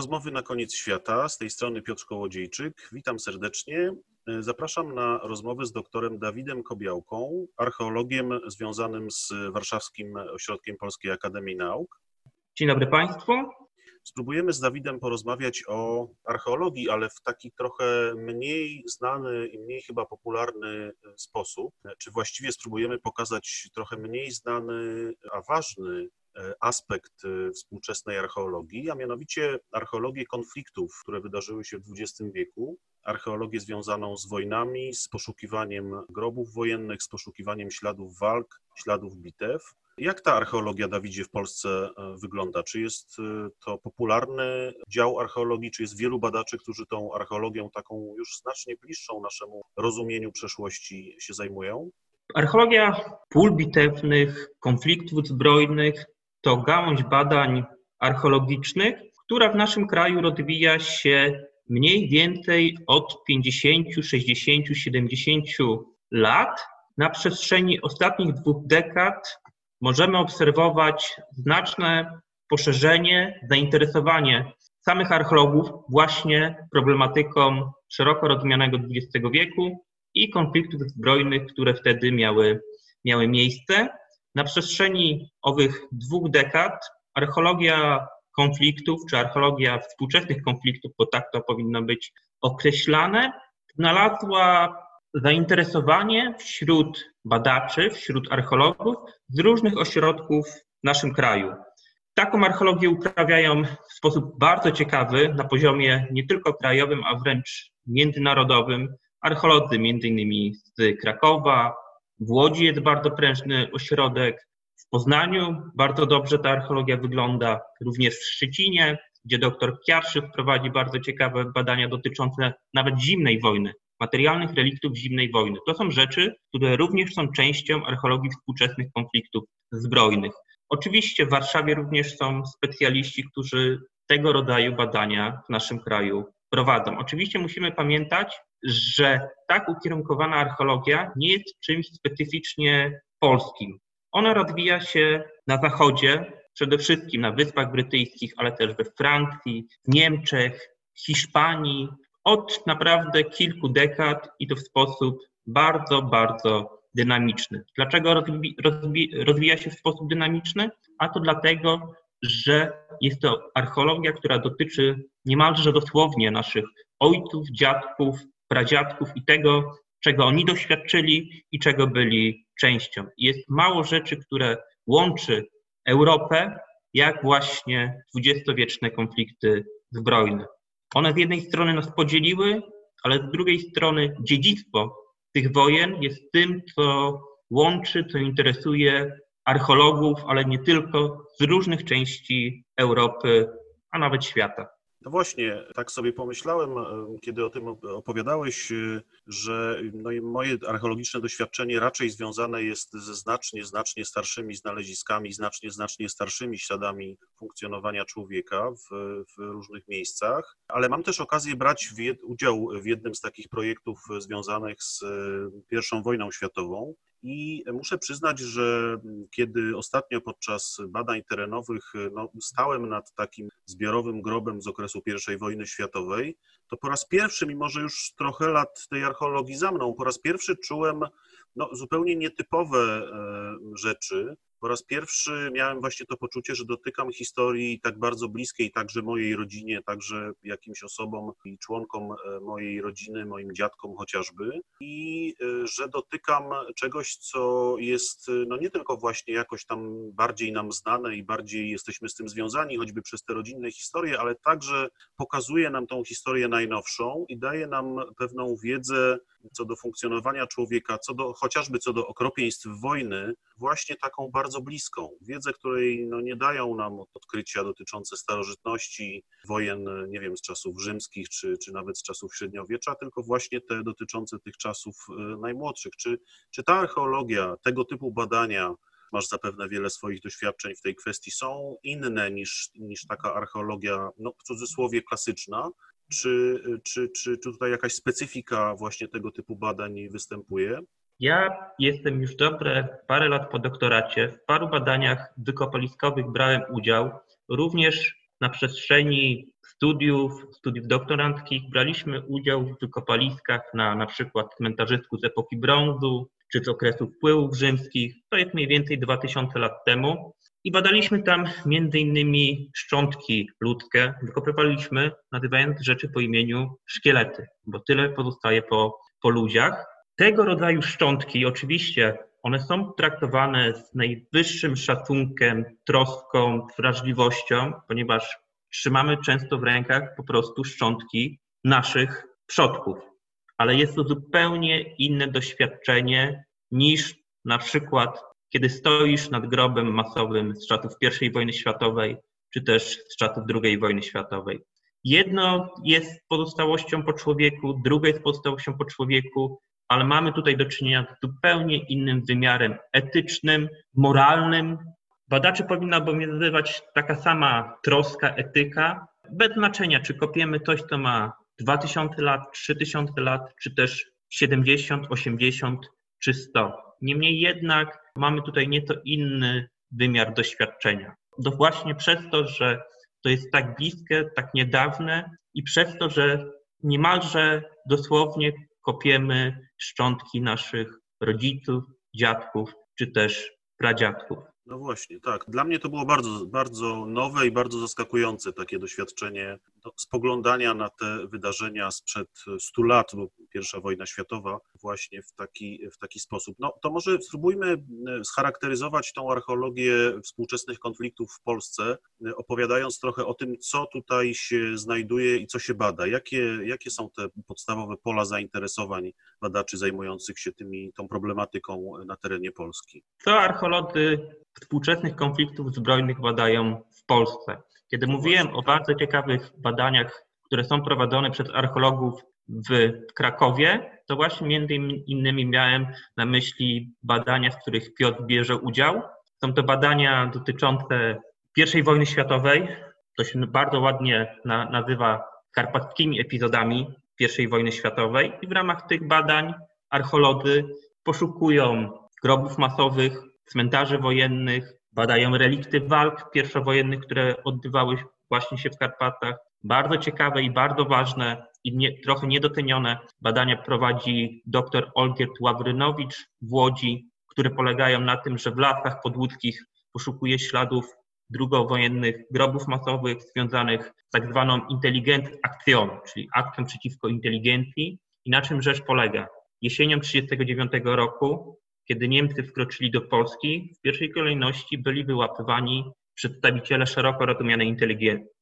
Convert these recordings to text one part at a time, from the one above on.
Rozmowy na koniec świata. Z tej strony Piotr Kołodziejczyk. Witam serdecznie. Zapraszam na rozmowę z doktorem Dawidem Kobiałką, archeologiem związanym z Warszawskim Ośrodkiem Polskiej Akademii Nauk. Dzień dobry Państwu. Spróbujemy z Dawidem porozmawiać o archeologii, ale w taki trochę mniej znany i mniej chyba popularny sposób. Czy właściwie spróbujemy pokazać trochę mniej znany, a ważny E, aspekt e, współczesnej archeologii, a mianowicie archeologię konfliktów, które wydarzyły się w XX wieku, archeologię związaną z wojnami, z poszukiwaniem grobów wojennych, z poszukiwaniem śladów walk, śladów bitew. Jak ta archeologia, Dawidzie, w Polsce e, wygląda? Czy jest to popularny dział archeologii, czy jest wielu badaczy, którzy tą archeologią taką już znacznie bliższą naszemu rozumieniu przeszłości się zajmują? Archeologia pól bitewnych, konfliktów zbrojnych to gałąź badań archeologicznych, która w naszym kraju rozwija się mniej więcej od 50, 60, 70 lat. Na przestrzeni ostatnich dwóch dekad możemy obserwować znaczne poszerzenie, zainteresowanie samych archeologów właśnie problematyką szeroko rozumianego XX wieku i konfliktów zbrojnych, które wtedy miały, miały miejsce. Na przestrzeni owych dwóch dekad archeologia konfliktów, czy archeologia współczesnych konfliktów, bo tak to powinno być określane, znalazła zainteresowanie wśród badaczy, wśród archeologów z różnych ośrodków w naszym kraju. Taką archeologię uprawiają w sposób bardzo ciekawy na poziomie nie tylko krajowym, a wręcz międzynarodowym. Archeolodzy m.in. z Krakowa, w Łodzi jest bardzo prężny ośrodek, w Poznaniu bardzo dobrze ta archeologia wygląda, również w Szczecinie, gdzie dr Kiarszy prowadzi bardzo ciekawe badania dotyczące nawet zimnej wojny, materialnych reliktów zimnej wojny. To są rzeczy, które również są częścią archeologii współczesnych konfliktów zbrojnych. Oczywiście w Warszawie również są specjaliści, którzy tego rodzaju badania w naszym kraju prowadzą. Oczywiście musimy pamiętać, że tak ukierunkowana archeologia nie jest czymś specyficznie polskim. Ona rozwija się na zachodzie, przede wszystkim na Wyspach Brytyjskich, ale też we Francji, Niemczech, Hiszpanii od naprawdę kilku dekad i to w sposób bardzo, bardzo dynamiczny. Dlaczego rozwi rozwi rozwija się w sposób dynamiczny? A to dlatego, że jest to archeologia, która dotyczy niemalże dosłownie naszych ojców, dziadków, pradziadków i tego, czego oni doświadczyli i czego byli częścią. Jest mało rzeczy, które łączy Europę, jak właśnie dwudziestowieczne konflikty zbrojne. One z jednej strony nas podzieliły, ale z drugiej strony dziedzictwo tych wojen jest tym, co łączy, co interesuje archeologów, ale nie tylko, z różnych części Europy, a nawet świata. No właśnie, tak sobie pomyślałem, kiedy o tym opowiadałeś, y, że no moje archeologiczne doświadczenie raczej związane jest ze znacznie, znacznie starszymi znaleziskami, znacznie, znacznie starszymi śladami funkcjonowania człowieka w, w różnych miejscach, ale mam też okazję brać w, udział w jednym z takich projektów związanych z I wojną światową. I muszę przyznać, że kiedy ostatnio podczas badań terenowych no, stałem nad takim zbiorowym grobem z okresu I wojny światowej, to po raz pierwszy, mimo że już trochę lat tej archeologii za mną, po raz pierwszy czułem no, zupełnie nietypowe e, rzeczy, po raz pierwszy miałem właśnie to poczucie, że dotykam historii tak bardzo bliskiej także mojej rodzinie, także jakimś osobom i członkom e, mojej rodziny, moim dziadkom chociażby. I e, że dotykam czegoś, co jest no nie tylko właśnie jakoś tam bardziej nam znane i bardziej jesteśmy z tym związani, choćby przez te rodzinne historie, ale także pokazuje nam tą historię najnowszą i daje nam pewną wiedzę co do funkcjonowania człowieka, co do, chociażby co do okropieństw wojny, właśnie taką bardzo bliską. Wiedzę, której no, nie dają nam odkrycia dotyczące starożytności, wojen, nie wiem, z czasów rzymskich, czy, czy nawet z czasów średniowiecza, tylko właśnie te dotyczące tych czasów e, najmłodszych. Czy, czy ta archeologia, tego typu badania, masz zapewne wiele swoich doświadczeń w tej kwestii, są inne niż, niż taka archeologia, no w cudzysłowie klasyczna, czy, czy, czy, czy tutaj jakaś specyfika właśnie tego typu badań występuje? Ja jestem już dobre parę lat po doktoracie. W paru badaniach wykopaliskowych brałem udział, również na przestrzeni studiów, studiów doktoranckich braliśmy udział w wykopaliskach na na przykład cmentarzysku z epoki brązu czy z okresu wpływów rzymskich. To jest mniej więcej 2000 lat temu. I badaliśmy tam między innymi szczątki ludzkie. Wykopywaliśmy, nazywając rzeczy po imieniu szkielety, bo tyle pozostaje po, po ludziach. Tego rodzaju szczątki, oczywiście, one są traktowane z najwyższym szacunkiem, troską, wrażliwością, ponieważ trzymamy często w rękach po prostu szczątki naszych przodków. Ale jest to zupełnie inne doświadczenie niż na przykład, kiedy stoisz nad grobem masowym z czasów I wojny światowej, czy też z czasów II wojny światowej. Jedno jest pozostałością po człowieku, drugie jest pozostałością po człowieku, ale mamy tutaj do czynienia z zupełnie innym wymiarem etycznym, moralnym. Badaczy powinna obowiązywać taka sama troska, etyka, bez znaczenia, czy kopiemy coś, co ma 2000 lat, 3000 lat, czy też 70, 80 czy 100. Niemniej jednak mamy tutaj nieco inny wymiar doświadczenia. To właśnie przez to, że to jest tak bliskie, tak niedawne i przez to, że niemalże dosłownie kopiemy szczątki naszych rodziców, dziadków czy też pradziadków. No właśnie, tak. Dla mnie to było bardzo, bardzo nowe i bardzo zaskakujące takie doświadczenie spoglądania na te wydarzenia sprzed 100 lat, bo pierwsza wojna światowa właśnie w taki, w taki sposób. No to może spróbujmy e, scharakteryzować tą archeologię współczesnych konfliktów w Polsce, e, opowiadając trochę o tym, co tutaj się znajduje i co się bada. Jakie, jakie są te podstawowe pola zainteresowań badaczy zajmujących się tymi, tą problematyką na terenie Polski? Co archeolodzy współczesnych konfliktów zbrojnych badają w Polsce. Kiedy mówiłem o bardzo ciekawych badaniach, które są prowadzone przez archeologów w Krakowie, to właśnie między innymi miałem na myśli badania, w których Piotr bierze udział. Są to badania dotyczące I wojny światowej. To się bardzo ładnie na, nazywa karpackimi epizodami I wojny światowej. I w ramach tych badań archeolodzy poszukują grobów masowych, cmentarzy wojennych, badają relikty walk pierwszowojennych, które odbywały właśnie się w Karpatach. Bardzo ciekawe i bardzo ważne i nie, trochę niedocenione badania prowadzi dr Olgierd Ławrynowicz w Łodzi, które polegają na tym, że w lasach podłódzkich poszukuje śladów drugowojennych grobów masowych związanych z tak zwaną intelligent akcją, czyli akcją przeciwko inteligencji. I na czym rzecz polega? Jesienią 1939 roku kiedy Niemcy wkroczyli do Polski, w pierwszej kolejności byli wyłapywani przedstawiciele szeroko rozumianej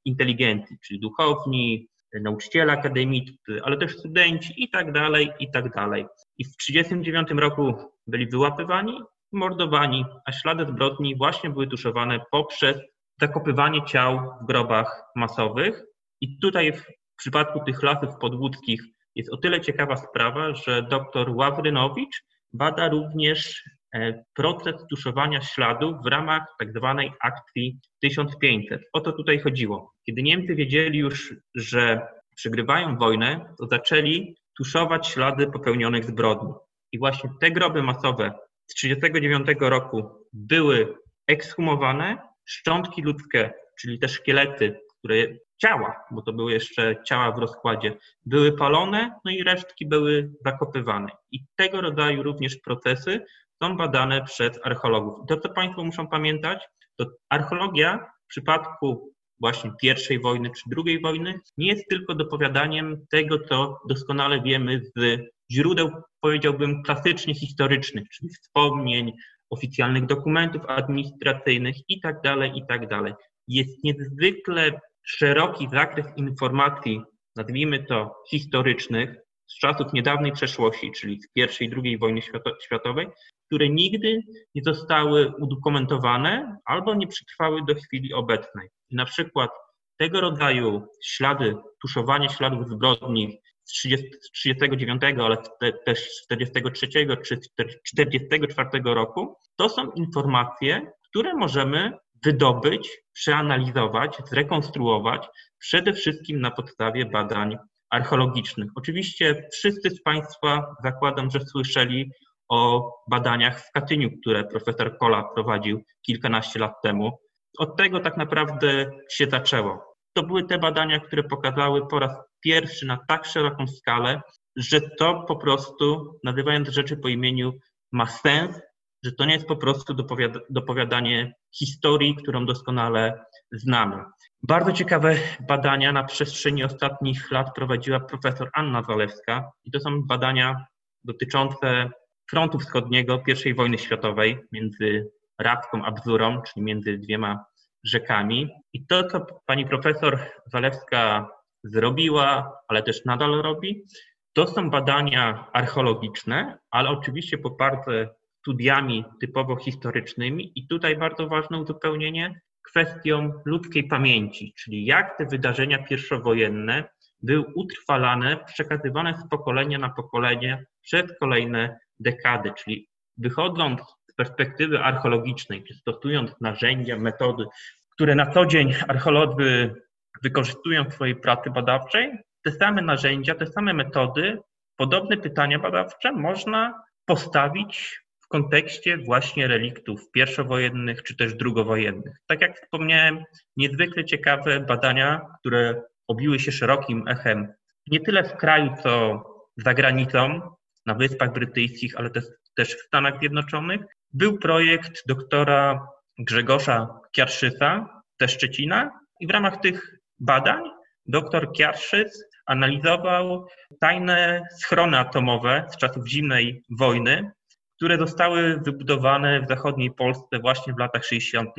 inteligencji, czyli duchowni, nauczyciele akademiccy, ale też studenci i tak dalej, i tak dalej. I w 1939 roku byli wyłapywani, mordowani, a ślady zbrodni właśnie były tuszowane poprzez zakopywanie ciał w grobach masowych. I tutaj w przypadku tych lasów podłódzkich jest o tyle ciekawa sprawa, że dr Ławrynowicz Bada również e, proces tuszowania śladów w ramach tak zwanej akcji 1500. O to tutaj chodziło. Kiedy Niemcy wiedzieli już, że przegrywają wojnę, to zaczęli tuszować ślady popełnionych zbrodni. I właśnie te groby masowe z 1939 roku były ekshumowane, szczątki ludzkie, czyli te szkielety, które ciała, bo to były jeszcze ciała w rozkładzie, były palone, no i resztki były zakopywane. I tego rodzaju również procesy są badane przez archeologów. To, co Państwo muszą pamiętać, to archeologia w przypadku właśnie pierwszej wojny czy drugiej wojny nie jest tylko dopowiadaniem tego, co doskonale wiemy z źródeł, powiedziałbym, klasycznie historycznych, czyli wspomnień, oficjalnych dokumentów administracyjnych i tak dalej, i tak. Jest niezwykle szeroki zakres informacji, nazwijmy to historycznych, z czasów niedawnej przeszłości, czyli z i II wojny światowej, które nigdy nie zostały udokumentowane albo nie przetrwały do chwili obecnej. I na przykład tego rodzaju ślady, tuszowanie śladów zbrodni z 1939, ale też z 1943 czy 1944 roku, to są informacje, które możemy wydobyć, przeanalizować, zrekonstruować, przede wszystkim na podstawie badań archeologicznych. Oczywiście wszyscy z Państwa zakładam, że słyszeli o badaniach w Katyniu, które profesor Kola prowadził kilkanaście lat temu. od tego tak naprawdę się zaczęło. To były te badania, które pokazały po raz pierwszy na tak szeroką skalę, że to po prostu, nazywając rzeczy po imieniu, ma sens, że to nie jest po prostu dopowiada dopowiadanie historii, którą doskonale znamy. Bardzo ciekawe badania na przestrzeni ostatnich lat prowadziła profesor Anna Zalewska i to są badania dotyczące frontu wschodniego I wojny światowej między Radką a Bzurą, czyli między dwiema rzekami. I to, co pani profesor Zalewska zrobiła, ale też nadal robi, to są badania archeologiczne, ale oczywiście poparte studiami typowo historycznymi i tutaj bardzo ważne uzupełnienie kwestią ludzkiej pamięci, czyli jak te wydarzenia pierwszowojenne były utrwalane, przekazywane z pokolenia na pokolenie przez kolejne dekady, czyli wychodząc z perspektywy archeologicznej, czy stosując narzędzia, metody, które na co dzień archeolodzy wykorzystują w swojej pracy badawczej, te same narzędzia, te same metody, podobne pytania badawcze można postawić w kontekście właśnie reliktów pierwszowojennych czy też drugowojennych. Tak jak wspomniałem, niezwykle ciekawe badania, które obiły się szerokim echem nie tyle w kraju, co za granicą, na Wyspach Brytyjskich, ale też, też w Stanach Zjednoczonych, był projekt doktora Grzegorza Kiarszysa ze Szczecina i w ramach tych badań doktor Kiarszys analizował tajne schrony atomowe z czasów zimnej wojny, które zostały wybudowane w zachodniej Polsce właśnie w latach 60.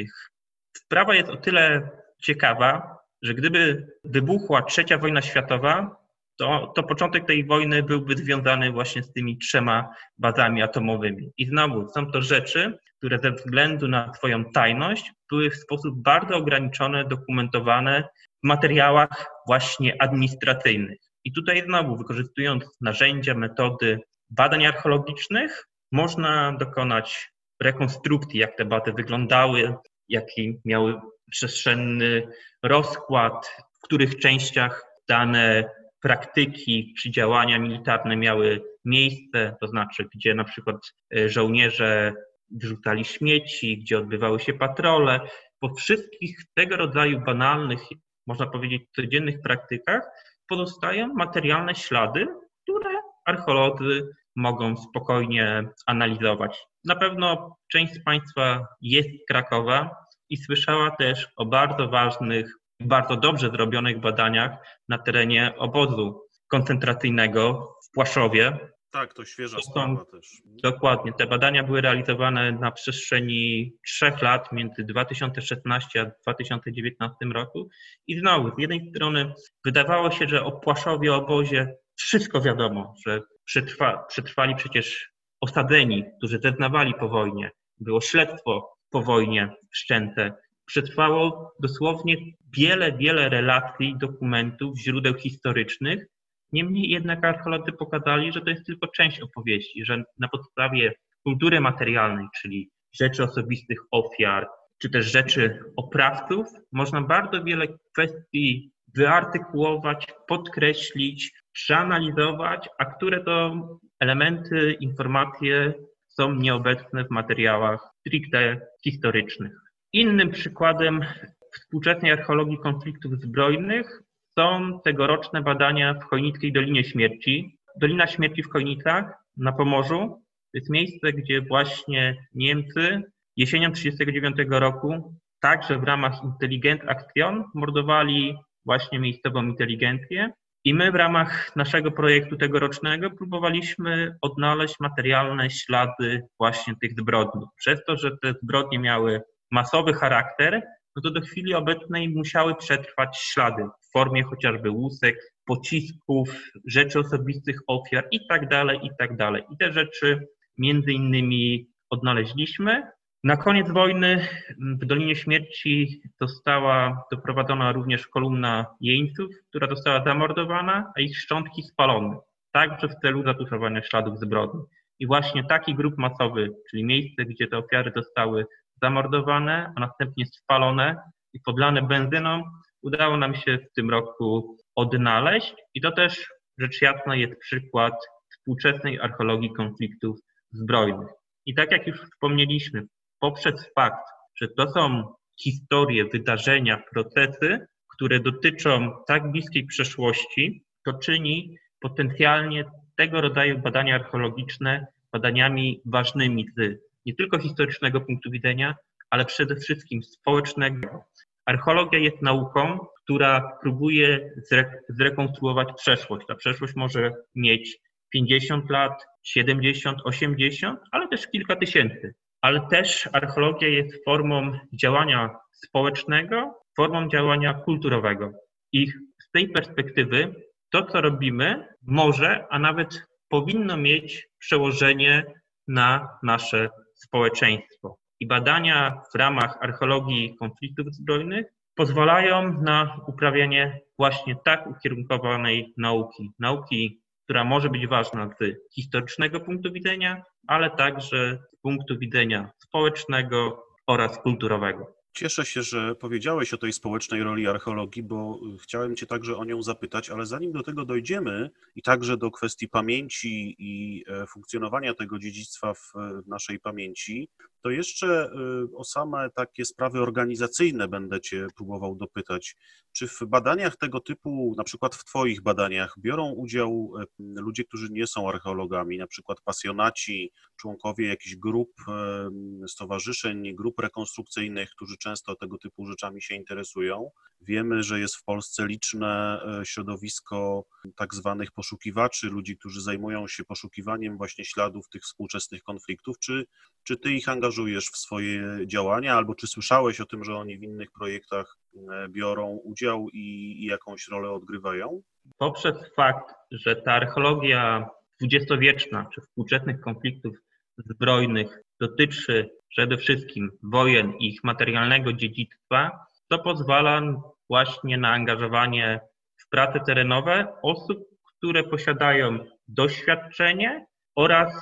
Sprawa jest o tyle ciekawa, że gdyby wybuchła trzecia wojna światowa, to, to początek tej wojny byłby związany właśnie z tymi trzema bazami atomowymi. I znowu są to rzeczy, które ze względu na swoją tajność były w sposób bardzo ograniczony dokumentowane w materiałach właśnie administracyjnych. I tutaj znowu, wykorzystując narzędzia, metody badań archeologicznych, można dokonać rekonstrukcji, jak te bazy wyglądały, jaki miały przestrzenny rozkład, w których częściach dane praktyki czy działania militarne miały miejsce, to znaczy gdzie na przykład e, żołnierze wyrzucali śmieci, gdzie odbywały się patrole. Po wszystkich tego rodzaju banalnych, można powiedzieć, codziennych praktykach pozostają materialne ślady, które archeolodzy mogą spokojnie analizować. Na pewno część z Państwa jest z Krakowa i słyszała też o bardzo ważnych, bardzo dobrze zrobionych badaniach na terenie obozu koncentracyjnego w Płaszowie. Tak, to świeża to sprawa też. Dokładnie. Te badania były realizowane na przestrzeni trzech lat, między 2016 a 2019 roku. I znowu, z jednej strony wydawało się, że o Płaszowie, obozie wszystko wiadomo, że przetrwa, przetrwali przecież osadzeni, którzy zeznawali po wojnie. Było śledztwo po wojnie wszczęte. Przetrwało dosłownie wiele, wiele relacji, dokumentów, źródeł historycznych. Niemniej jednak archeolodzy pokazali, że to jest tylko część opowieści, że na podstawie kultury materialnej, czyli rzeczy osobistych ofiar, czy też rzeczy oprawców, można bardzo wiele kwestii wyartykułować, podkreślić, przeanalizować, a które to elementy, informacje są nieobecne w materiałach stricte historycznych. Innym przykładem współczesnej archeologii konfliktów zbrojnych są tegoroczne badania w Chojnickiej Dolinie Śmierci. Dolina Śmierci w Chojnicach na Pomorzu to jest miejsce, gdzie właśnie Niemcy jesienią 1939 roku także w ramach Intelligent Action mordowali właśnie miejscową inteligencję i my w ramach naszego projektu tegorocznego próbowaliśmy odnaleźć materialne ślady właśnie tych zbrodni. Przez to, że te zbrodnie miały masowy charakter, no to do chwili obecnej musiały przetrwać ślady w formie chociażby łusek, pocisków, rzeczy osobistych ofiar i tak dalej, i tak. I te rzeczy między innymi odnaleźliśmy. Na koniec wojny w Dolinie Śmierci została doprowadzona również kolumna jeńców, która została zamordowana, a ich szczątki spalone, także w celu zatuszowania śladów zbrodni. I właśnie taki grup masowy, czyli miejsce, gdzie te ofiary zostały zamordowane, a następnie spalone i podlane benzyną, udało nam się w tym roku odnaleźć. I to też rzecz jasna jest przykład współczesnej archeologii konfliktów zbrojnych. I tak jak już wspomnieliśmy, poprzez fakt, że to są historie, wydarzenia, procesy, które dotyczą tak bliskiej przeszłości, to czyni potencjalnie tego rodzaju badania archeologiczne badaniami ważnymi z nie tylko historycznego punktu widzenia, ale przede wszystkim społecznego. Archeologia jest nauką, która próbuje zre zrekonstruować przeszłość. Ta przeszłość może mieć 50 lat, 70, 80, ale też kilka tysięcy. Ale też archeologia jest formą działania społecznego, formą działania kulturowego. I z tej perspektywy to, co robimy, może, a nawet powinno mieć przełożenie na nasze społeczeństwo. I badania w ramach archeologii konfliktów zbrojnych pozwalają na uprawianie właśnie tak ukierunkowanej nauki. Nauki, która może być ważna z historycznego punktu widzenia, ale także punktu widzenia społecznego oraz kulturowego. Cieszę się, że powiedziałeś o tej społecznej roli archeologii, bo chciałem Cię także o nią zapytać, ale zanim do tego dojdziemy i także do kwestii pamięci i e, funkcjonowania tego dziedzictwa w naszej pamięci, to jeszcze e, o same takie sprawy organizacyjne będę Cię próbował dopytać. Czy w badaniach tego typu, na przykład w Twoich badaniach, biorą udział e, ludzie, którzy nie są archeologami, na przykład pasjonaci, członkowie jakichś grup, stowarzyszeń, grup rekonstrukcyjnych, którzy często tego typu rzeczami się interesują. Wiemy, że jest w Polsce liczne środowisko tak zwanych poszukiwaczy, ludzi, którzy zajmują się poszukiwaniem właśnie śladów tych współczesnych konfliktów. Czy, czy ty ich angażujesz w swoje działania, albo czy słyszałeś o tym, że oni w innych projektach e, biorą udział i, i jakąś rolę odgrywają? Poprzez fakt, że ta archeologia dwudziestowieczna czy współczesnych konfliktów zbrojnych dotyczy przede wszystkim wojen i ich materialnego dziedzictwa, to pozwala właśnie na angażowanie w prace terenowe osób, które posiadają doświadczenie oraz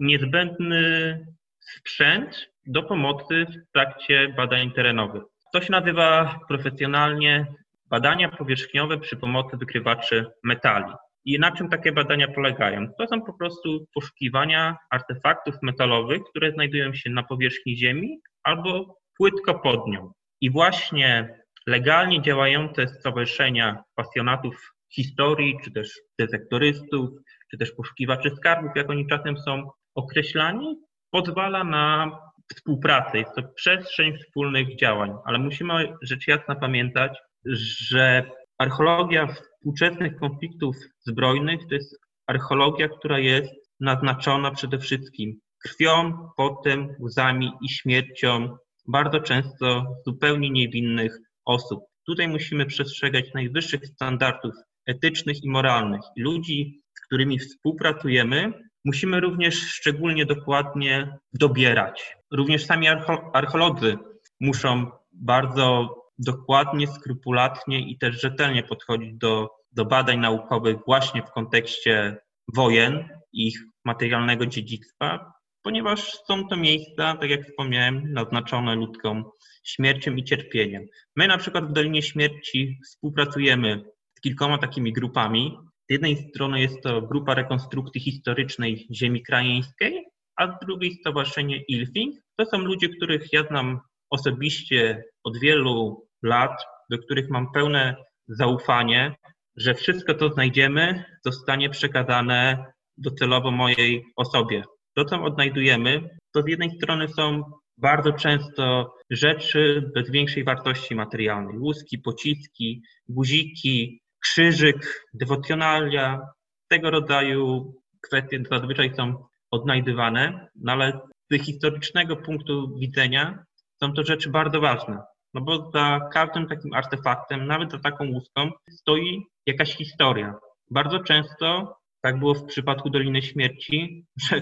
niezbędny sprzęt do pomocy w trakcie badań terenowych. To się nazywa profesjonalnie badania powierzchniowe przy pomocy wykrywaczy metali. I na czym takie badania polegają? To są po prostu poszukiwania artefaktów metalowych, które znajdują się na powierzchni Ziemi albo płytko pod nią. I właśnie legalnie działające stowarzyszenia pasjonatów historii, czy też detektorystów, czy też poszukiwaczy skarbów, jak oni czasem są określani, pozwala na współpracę. Jest to przestrzeń wspólnych działań, ale musimy rzecz jasna pamiętać, że archeologia współczesnych konfliktów zbrojnych to jest archeologia, która jest naznaczona przede wszystkim krwią, potem, łzami i śmiercią bardzo często zupełnie niewinnych osób. Tutaj musimy przestrzegać najwyższych standardów etycznych i moralnych. Ludzi, z którymi współpracujemy, musimy również szczególnie dokładnie dobierać. Również sami archeolodzy muszą bardzo dokładnie, skrupulatnie i też rzetelnie podchodzić do, do badań naukowych właśnie w kontekście wojen i ich materialnego dziedzictwa, ponieważ są to miejsca, tak jak wspomniałem, naznaczone ludzką śmiercią i cierpieniem. My na przykład w Dolinie Śmierci współpracujemy z kilkoma takimi grupami. Jednej strony jest to grupa rekonstrukcji historycznej ziemi krajeńskiej, a z drugiej stowarzyszenie ILFING. To są ludzie, których ja znam osobiście od wielu lat, do których mam pełne zaufanie, że wszystko to znajdziemy, zostanie przekazane docelowo mojej osobie. To, co odnajdujemy, to z jednej strony są bardzo często rzeczy bez większej wartości materialnej. Łuski, pociski, guziki, krzyżyk, dewocjonalia, tego rodzaju kwestie zazwyczaj są odnajdywane, no ale z historycznego punktu widzenia są to rzeczy bardzo ważne. No bo za każdym takim artefaktem, nawet za taką łuską, stoi jakaś historia. Bardzo często, tak było w przypadku Doliny Śmierci, że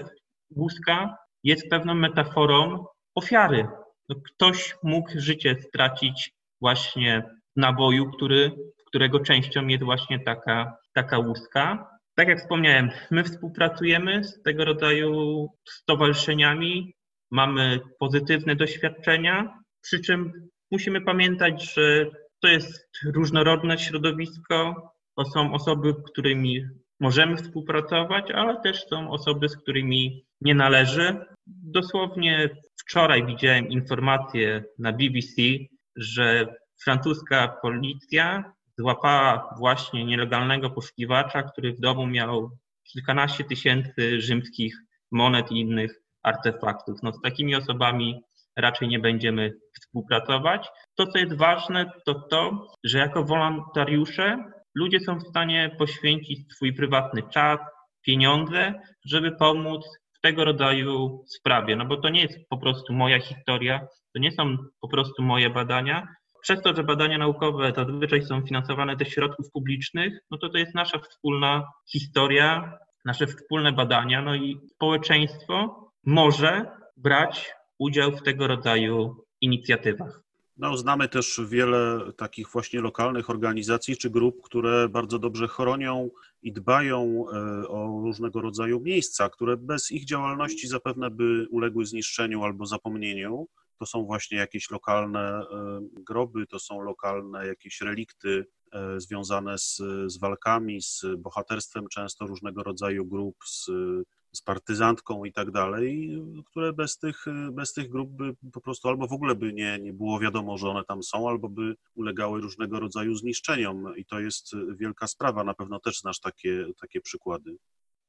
łuska jest pewną metaforą ofiary. No ktoś mógł życie stracić właśnie w naboju, który, którego częścią jest właśnie taka, taka łuska. Tak jak wspomniałem, my współpracujemy z tego rodzaju stowarzyszeniami, mamy pozytywne doświadczenia, przy czym musimy pamiętać, że to jest różnorodne środowisko, to są osoby, z którymi możemy współpracować, ale też są osoby, z którymi nie należy. Dosłownie wczoraj widziałem informację na BBC, że francuska policja złapała właśnie nielegalnego poszukiwacza, który w domu miał kilkanaście tysięcy rzymskich monet i innych artefaktów. No, z takimi osobami raczej nie będziemy współpracować. To, co jest ważne, to to, że jako wolontariusze ludzie są w stanie poświęcić swój prywatny czas, pieniądze, żeby pomóc w tego rodzaju sprawie. No bo to nie jest po prostu moja historia, to nie są po prostu moje badania. Przez to, że badania naukowe zazwyczaj są finansowane ze środków publicznych, no to to jest nasza wspólna historia, nasze wspólne badania, no i społeczeństwo może brać udział w tego rodzaju inicjatywach. No, znamy też wiele takich właśnie lokalnych organizacji czy grup, które bardzo dobrze chronią i dbają e, o różnego rodzaju miejsca, które bez ich działalności zapewne by uległy zniszczeniu albo zapomnieniu. To są właśnie jakieś lokalne e, groby, to są lokalne jakieś relikty e, związane z, z walkami, z bohaterstwem często różnego rodzaju grup, z z partyzantką i tak dalej, które bez tych, bez tych grup by po prostu albo w ogóle by nie, nie było wiadomo, że one tam są, albo by ulegały różnego rodzaju zniszczeniom i to jest wielka sprawa. Na pewno też znasz takie, takie przykłady.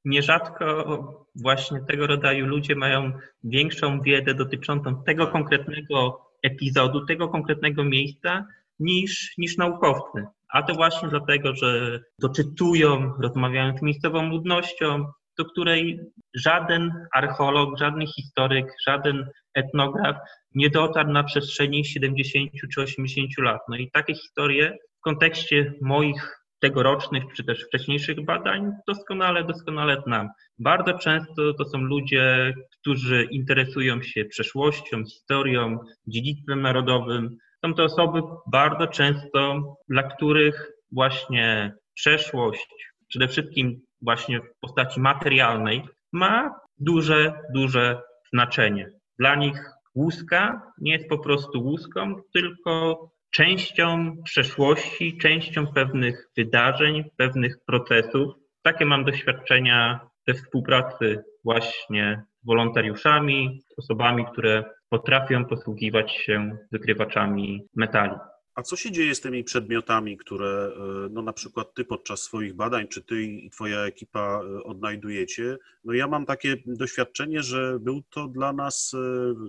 Nierzadko właśnie tego rodzaju ludzie mają większą wiedzę dotyczącą tego tak. konkretnego epizodu, tego konkretnego miejsca niż, niż naukowcy. A to właśnie dlatego, że doczytują, rozmawiają z miejscową ludnością, do której żaden archeolog, żaden historyk, żaden etnograf nie dotarł na przestrzeni 70 czy 80 lat. No i takie historie w kontekście moich tegorocznych czy też wcześniejszych badań doskonale, doskonale znam. Bardzo często to są ludzie, którzy interesują się przeszłością, historią, dziedzictwem narodowym. Są to osoby bardzo często, dla których właśnie przeszłość, przede wszystkim właśnie w postaci materialnej, ma duże, duże znaczenie. Dla nich łuska nie jest po prostu łuską, tylko częścią przeszłości, częścią pewnych wydarzeń, pewnych procesów. Takie mam doświadczenia we współpracy właśnie z wolontariuszami, osobami, które potrafią posługiwać się wykrywaczami metali. A co się dzieje z tymi przedmiotami, które e, no na przykład ty podczas swoich badań, czy ty i twoja ekipa e, odnajdujecie? No ja mam takie doświadczenie, że był to dla nas, e,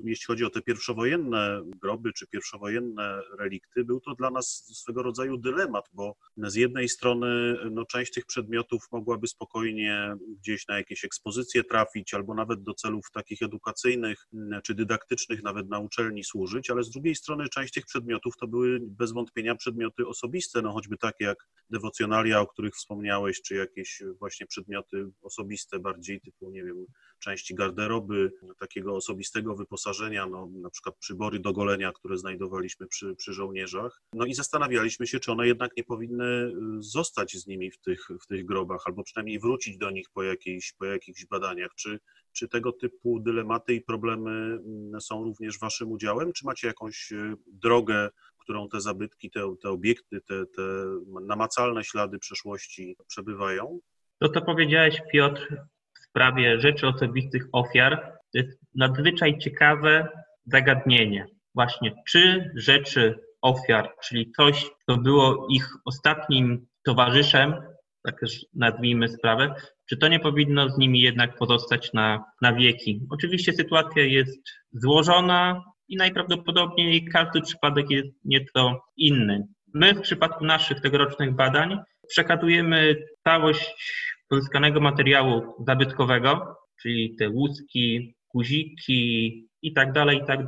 jeśli chodzi o te pierwszowojenne groby, czy pierwszowojenne relikty, był to dla nas swego rodzaju dylemat, bo z jednej strony no część tych przedmiotów mogłaby spokojnie gdzieś na jakieś ekspozycje trafić, albo nawet do celów takich edukacyjnych, czy dydaktycznych nawet na uczelni służyć, ale z drugiej strony część tych przedmiotów to były bez wątpienia przedmioty osobiste, no choćby takie jak dewocjonalia, o których wspomniałeś, czy jakieś właśnie przedmioty osobiste bardziej, typu, nie wiem, części garderoby, takiego osobistego wyposażenia, no na przykład przybory do golenia, które znajdowaliśmy przy, przy żołnierzach. No i zastanawialiśmy się, czy one jednak nie powinny y, zostać z nimi w tych, w tych grobach, albo przynajmniej wrócić do nich po, jakiejś, po jakichś badaniach. Czy, czy tego typu dylematy i problemy mm, są również waszym udziałem, czy macie jakąś y, drogę którą te zabytki, te, te obiekty, te, te namacalne ślady przeszłości przebywają? To, co powiedziałeś, Piotr, w sprawie rzeczy osobistych ofiar, to jest nadzwyczaj ciekawe zagadnienie. Właśnie, czy rzeczy ofiar, czyli coś, co było ich ostatnim towarzyszem, tak też nazwijmy sprawę, czy to nie powinno z nimi jednak pozostać na, na wieki? Oczywiście sytuacja jest złożona, i najprawdopodobniej każdy przypadek jest nieco inny. My w przypadku naszych tegorocznych badań przekazujemy całość pozyskanego materiału zabytkowego, czyli te łuski, guziki i tak dalej, i tak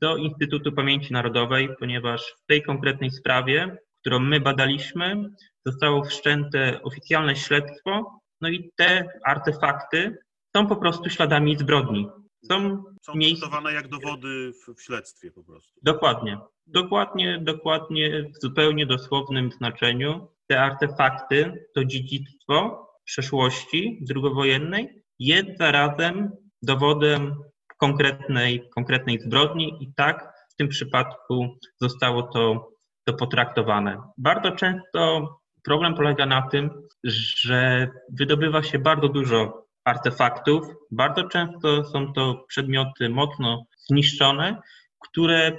do Instytutu Pamięci Narodowej, ponieważ w tej konkretnej sprawie, którą my badaliśmy, zostało wszczęte oficjalne śledztwo, no i te artefakty są po prostu śladami zbrodni. Są, są miejsca... jak dowody w, w, śledztwie po prostu. Dokładnie. Dokładnie, dokładnie w zupełnie dosłownym znaczeniu te artefakty, to dziedzictwo przeszłości drugowojennej jest zarazem dowodem konkretnej, konkretnej zbrodni i tak w tym przypadku zostało to, to potraktowane. Bardzo często problem polega na tym, że wydobywa się bardzo dużo artefaktów. Bardzo często są to przedmioty mocno zniszczone, które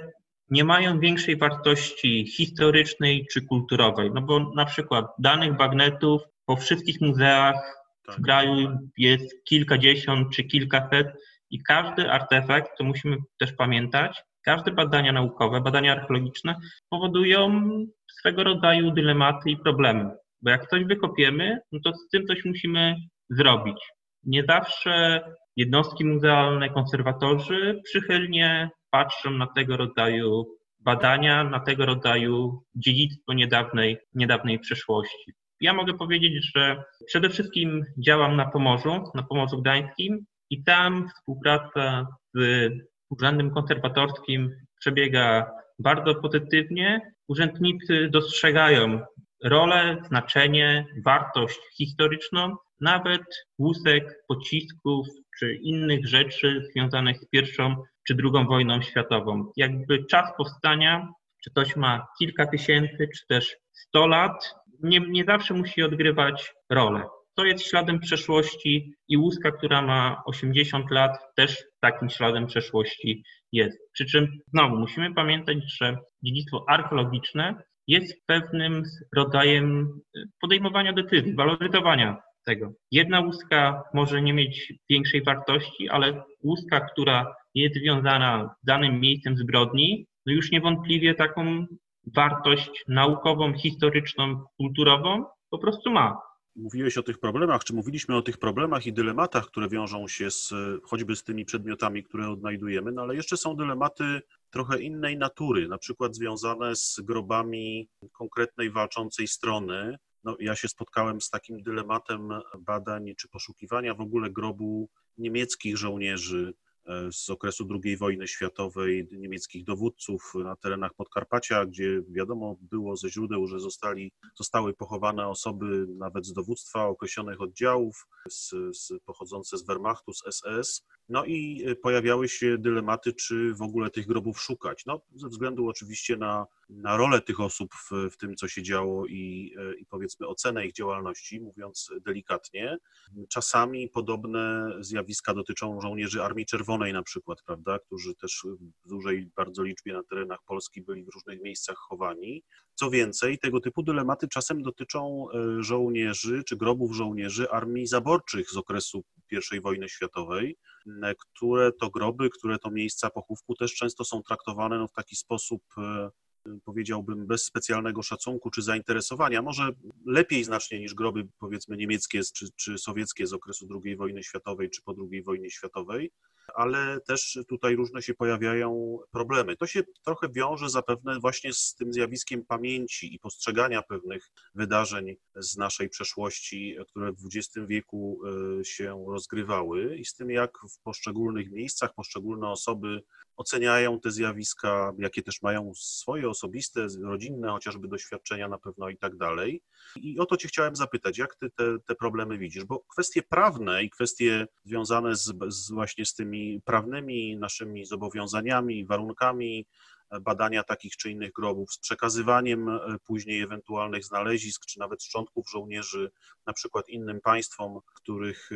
nie mają większej wartości historycznej czy kulturowej. No bo na przykład danych bagnetów po wszystkich muzeach w Tak. kraju jest kilkadziesiąt czy kilkaset i każdy artefakt, to musimy też pamiętać, każde badania naukowe, badania archeologiczne powodują swego rodzaju dylematy i problemy. Bo jak coś wykopiemy, no to z tym coś musimy zrobić. Nie zawsze jednostki muzealne, konserwatorzy przychylnie patrzą na tego rodzaju badania, na tego rodzaju dziedzictwo niedawnej, niedawnej przeszłości. Ja mogę powiedzieć, że przede wszystkim działam na Pomorzu, na Pomorzu Gdańskim i tam współpraca z Urzędem Konserwatorskim przebiega bardzo pozytywnie. Urzędnicy dostrzegają rolę, znaczenie, wartość historyczną nawet łusek, pocisków czy innych rzeczy związanych z pierwszą czy drugą wojną światową. Jakby czas powstania, czy ktoś ma kilka tysięcy, czy też 100 lat, nie, nie zawsze musi odgrywać rolę. To jest śladem przeszłości i łuska, która ma 80 lat, też takim śladem przeszłości jest. Przy czym znowu musimy pamiętać, że dziedzictwo archeologiczne jest pewnym rodzajem podejmowania decyzji, waloryzowania tego. Jedna łuska może nie mieć większej wartości, ale łuska, która jest związana z danym miejscem zbrodni, no już niewątpliwie taką wartość naukową, historyczną, kulturową po prostu ma. Mówiłeś o tych problemach, czy mówiliśmy o tych problemach i dylematach, które wiążą się z, choćby z tymi przedmiotami, które odnajdujemy, no ale jeszcze są dylematy trochę innej natury, na przykład związane z grobami konkretnej walczącej strony. No, ja się spotkałem z takim dylematem badań czy poszukiwania w ogóle grobu niemieckich żołnierzy z okresu II wojny światowej, niemieckich dowódców na terenach Podkarpacia, gdzie wiadomo było ze źródeł, że zostali, zostały pochowane osoby nawet z dowództwa określonych oddziałów, z, z, pochodzące z Wehrmachtu, z SS. No i pojawiały się dylematy, czy w ogóle tych grobów szukać. No, ze względu oczywiście na, na rolę tych osób w, w tym, co się działo i, i powiedzmy ocenę ich działalności, mówiąc delikatnie. Czasami podobne zjawiska dotyczą żołnierzy Armii Czerwonej na przykład, prawda, którzy też w dużej bardzo liczbie na terenach Polski byli w różnych miejscach chowani. Co więcej, tego typu dylematy czasem dotyczą żołnierzy czy grobów żołnierzy armii zaborczych z okresu I wojny światowej, które to groby, które to miejsca pochówku też często są traktowane no, w taki sposób powiedziałbym, bez specjalnego szacunku czy zainteresowania, może lepiej znacznie niż groby, powiedzmy, niemieckie czy, czy sowieckie z okresu II wojny światowej czy po II wojnie światowej, ale też tutaj różne się pojawiają problemy. To się trochę wiąże zapewne właśnie z tym zjawiskiem pamięci i postrzegania pewnych wydarzeń z naszej przeszłości, które w XX wieku się rozgrywały i z tym, jak w poszczególnych miejscach poszczególne osoby oceniają te zjawiska, jakie też mają swoje osobiste, rodzinne chociażby doświadczenia na pewno i tak dalej. I o to Cię chciałem zapytać, jak Ty te, te problemy widzisz? Bo kwestie prawne i kwestie związane z, z właśnie z tymi prawnymi naszymi zobowiązaniami, warunkami badania takich czy innych grobów, z przekazywaniem później ewentualnych znalezisk, czy nawet szczątków żołnierzy, na przykład innym państwom, których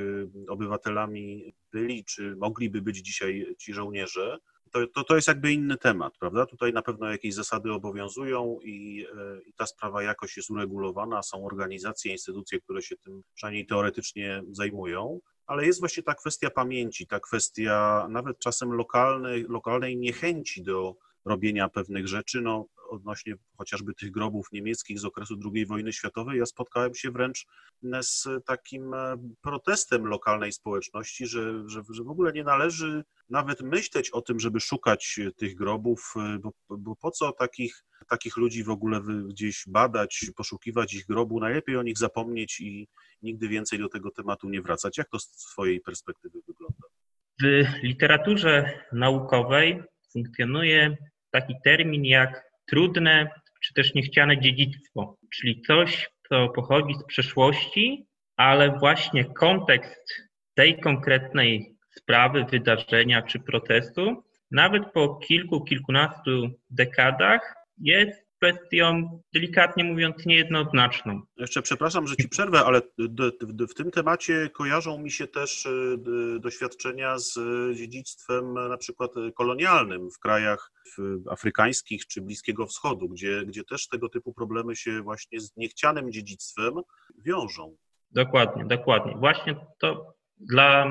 obywatelami byli, czy mogliby być dzisiaj ci żołnierze, to, to, to jest jakby inny temat, prawda? Tutaj na pewno jakieś zasady obowiązują i, i, ta sprawa jakoś jest uregulowana, są organizacje, instytucje, które się tym przynajmniej teoretycznie zajmują, ale jest właśnie ta kwestia pamięci, ta kwestia nawet czasem lokalnej, lokalnej niechęci do robienia pewnych rzeczy, no odnośnie chociażby tych grobów niemieckich z okresu II wojny światowej, ja spotkałem się wręcz z takim protestem lokalnej społeczności, że, że, że w ogóle nie należy nawet myśleć o tym, żeby szukać tych grobów, bo, bo po co takich, takich ludzi w ogóle gdzieś badać, poszukiwać ich grobu, najlepiej o nich zapomnieć i nigdy więcej do tego tematu nie wracać. Jak to z swojej perspektywy wygląda? W literaturze naukowej funkcjonuje taki termin jak trudne czy też niechciane dziedzictwo, czyli coś, co pochodzi z przeszłości, ale właśnie kontekst tej konkretnej sprawy, wydarzenia czy procesu, nawet po kilku, kilkunastu dekadach jest kwestią, delikatnie mówiąc, niejednoznaczną. Jeszcze przepraszam, że ci przerwę, ale w tym temacie kojarzą mi się też doświadczenia z dziedzictwem na przykład kolonialnym w krajach afrykańskich czy Bliskiego Wschodu, gdzie, gdzie też tego typu problemy się właśnie z niechcianym dziedzictwem wiążą. Dokładnie, dokładnie. Właśnie to dla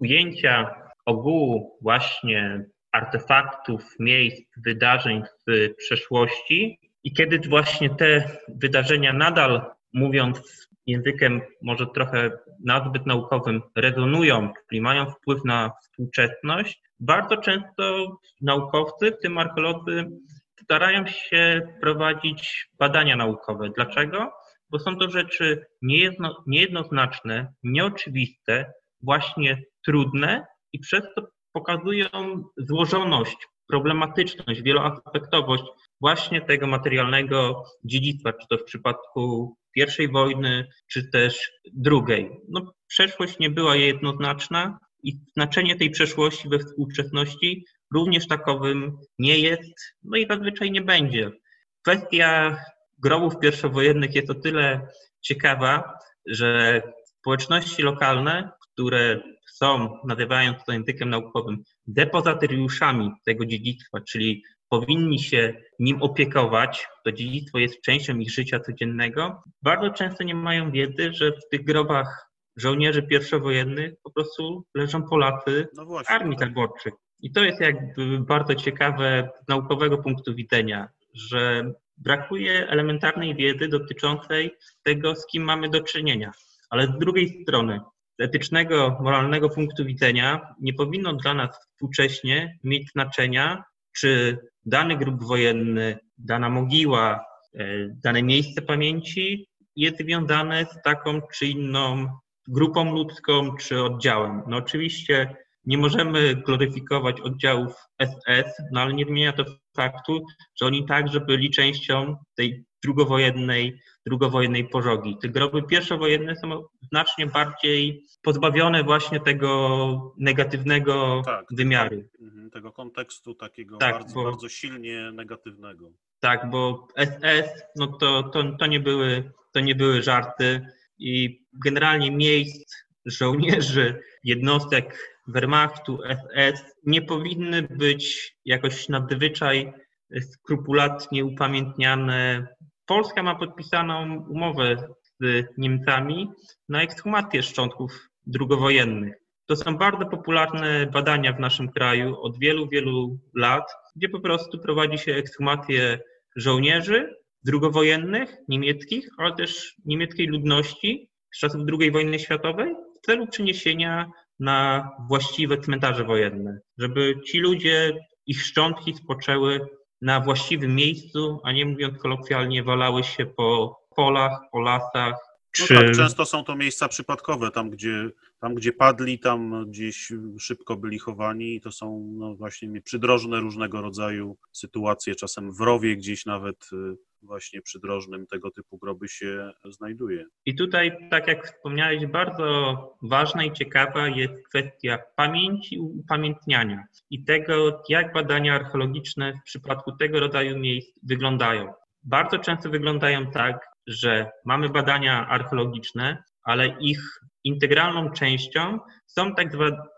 ujęcia ogółu właśnie artefaktów, miejsc, wydarzeń w przeszłości i kiedy właśnie te wydarzenia nadal, mówiąc językiem może trochę nazbyt naukowym, rezonują, czyli mają wpływ na współczesność, bardzo często naukowcy, w tym archeolodzy, starają się prowadzić badania naukowe. Dlaczego? Bo są to rzeczy niejedno, niejednoznaczne, nieoczywiste, właśnie trudne i przez to pokazują złożoność, problematyczność, wieloaspektowość właśnie tego materialnego dziedzictwa, czy to w przypadku pierwszej wojny, czy też drugiej. No, przeszłość nie była jednoznaczna i znaczenie tej przeszłości we współczesności również takowym nie jest, no i zazwyczaj nie będzie. Kwestia grobów pierwszowojennych jest o tyle ciekawa, że społeczności lokalne, które są, nazywając to językiem naukowym, depozytariuszami tego dziedzictwa, czyli powinni się nim opiekować, to dziedzictwo jest częścią ich życia codziennego, bardzo często nie mają wiedzy, że w tych grobach żołnierzy pierwszowojennych po prostu leżą Polacy no właśnie, armii tak. taborczych. I to jest jakby bardzo ciekawe z naukowego punktu widzenia, że brakuje elementarnej wiedzy dotyczącej tego, z kim mamy do czynienia. Ale z drugiej strony, z etycznego, moralnego punktu widzenia nie powinno dla nas współcześnie mieć znaczenia, czy dany grup wojenny, dana mogiła, e, dane miejsce pamięci jest związane z taką czy inną grupą ludzką czy oddziałem. No oczywiście nie możemy gloryfikować oddziałów SS, no ale nie zmienia to faktu, że oni także byli częścią tej drugowojennej, drugowojennej pożogi. Te groby pierwszowojenne są znacznie bardziej pozbawione właśnie tego negatywnego tak, wymiaru. Mhm, tego kontekstu takiego tak, bardzo, bo, bardzo silnie negatywnego. Tak, bo SS, no to, to, to, nie były, to nie były żarty i generalnie miejsc żołnierzy, jednostek Wehrmachtu, SS nie powinny być jakoś nadzwyczaj skrupulatnie upamiętniane. Polska ma podpisaną umowę z Niemcami na ekshumację szczątków drugowojennych. To są bardzo popularne badania w naszym kraju od wielu, wielu lat, gdzie po prostu prowadzi się ekshumację żołnierzy drugowojennych, niemieckich, ale też niemieckiej ludności z czasów II wojny światowej w celu przeniesienia na właściwe cmentarze wojenne, żeby ci ludzie, ich szczątki spoczęły na właściwym miejscu, a nie mówiąc kolokwialnie, walały się po polach, po lasach. No czy... tak, często są to miejsca przypadkowe, tam gdzie, tam gdzie padli, tam gdzieś szybko byli chowani. To są no, właśnie przydrożne różnego rodzaju sytuacje, czasem w rowie gdzieś nawet y, właśnie przydrożnym tego typu groby się znajduje. I tutaj, tak jak wspomniałeś, bardzo ważna i ciekawa jest kwestia pamięci i upamiętniania i tego, jak badania archeologiczne w przypadku tego rodzaju miejsc wyglądają. Bardzo często wyglądają tak, że mamy badania archeologiczne, ale ich integralną częścią są tak,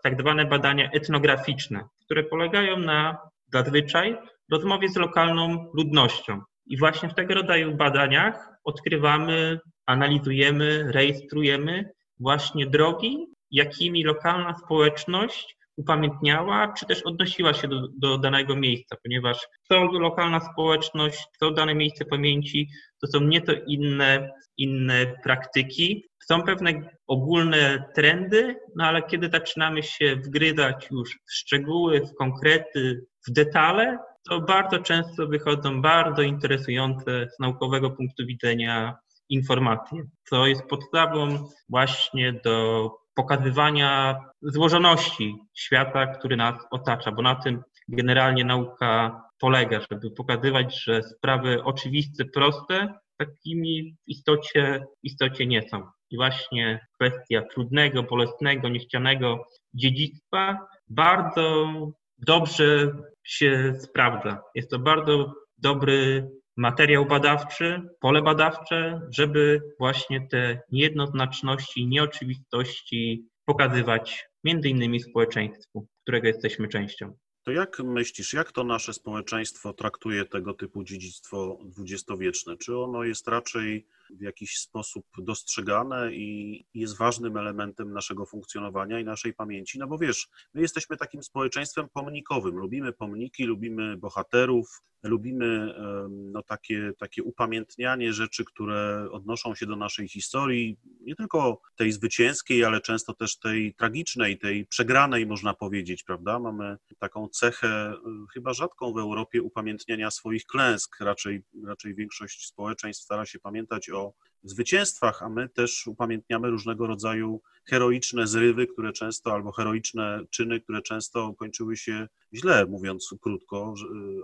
tak zwane badania etnograficzne, które polegają na zazwyczaj rozmowie z lokalną ludnością. I właśnie w tego rodzaju badaniach odkrywamy, analizujemy, rejestrujemy właśnie drogi, jakimi lokalna społeczność upamiętniała, czy też odnosiła się do, do danego miejsca, ponieważ to lokalna społeczność, to dane miejsce pamięci, to są nieco inne, inne praktyki. Są pewne ogólne trendy, no ale kiedy zaczynamy się wgryzać już w szczegóły, w konkrety, w detale, to bardzo często wychodzą bardzo interesujące z naukowego punktu widzenia informacje, co jest podstawą właśnie do pokazywania złożoności świata, który nas otacza, bo na tym generalnie nauka polega, żeby pokazywać, że sprawy oczywiste, proste, takimi w istocie, w istocie nie są. I właśnie kwestia trudnego, bolesnego, niechcianego dziedzictwa bardzo dobrze się sprawdza. Jest to bardzo dobry materiał badawczy, pole badawcze, żeby właśnie te niejednoznaczności, nieoczywistości pokazywać między innymi społeczeństwu, którego jesteśmy częścią. To jak myślisz, jak to nasze społeczeństwo traktuje tego typu dziedzictwo dwudziestowieczne? Czy ono jest raczej w jakiś sposób dostrzegane i jest ważnym elementem naszego funkcjonowania i naszej pamięci? No bo wiesz, my jesteśmy takim społeczeństwem pomnikowym. Lubimy pomniki, lubimy bohaterów, lubimy no, takie, takie upamiętnianie rzeczy, które odnoszą się do naszej historii, nie tylko tej zwycięskiej, ale często też tej tragicznej, tej przegranej, można powiedzieć, prawda? Mamy taką cechę, chyba rzadką w Europie, upamiętniania swoich klęsk. Raczej, raczej większość społeczeństw stara się pamiętać o zwycięstwach, a my też upamiętniamy różnego rodzaju heroiczne zrywy, które często, albo heroiczne czyny, które często kończyły się źle, mówiąc krótko,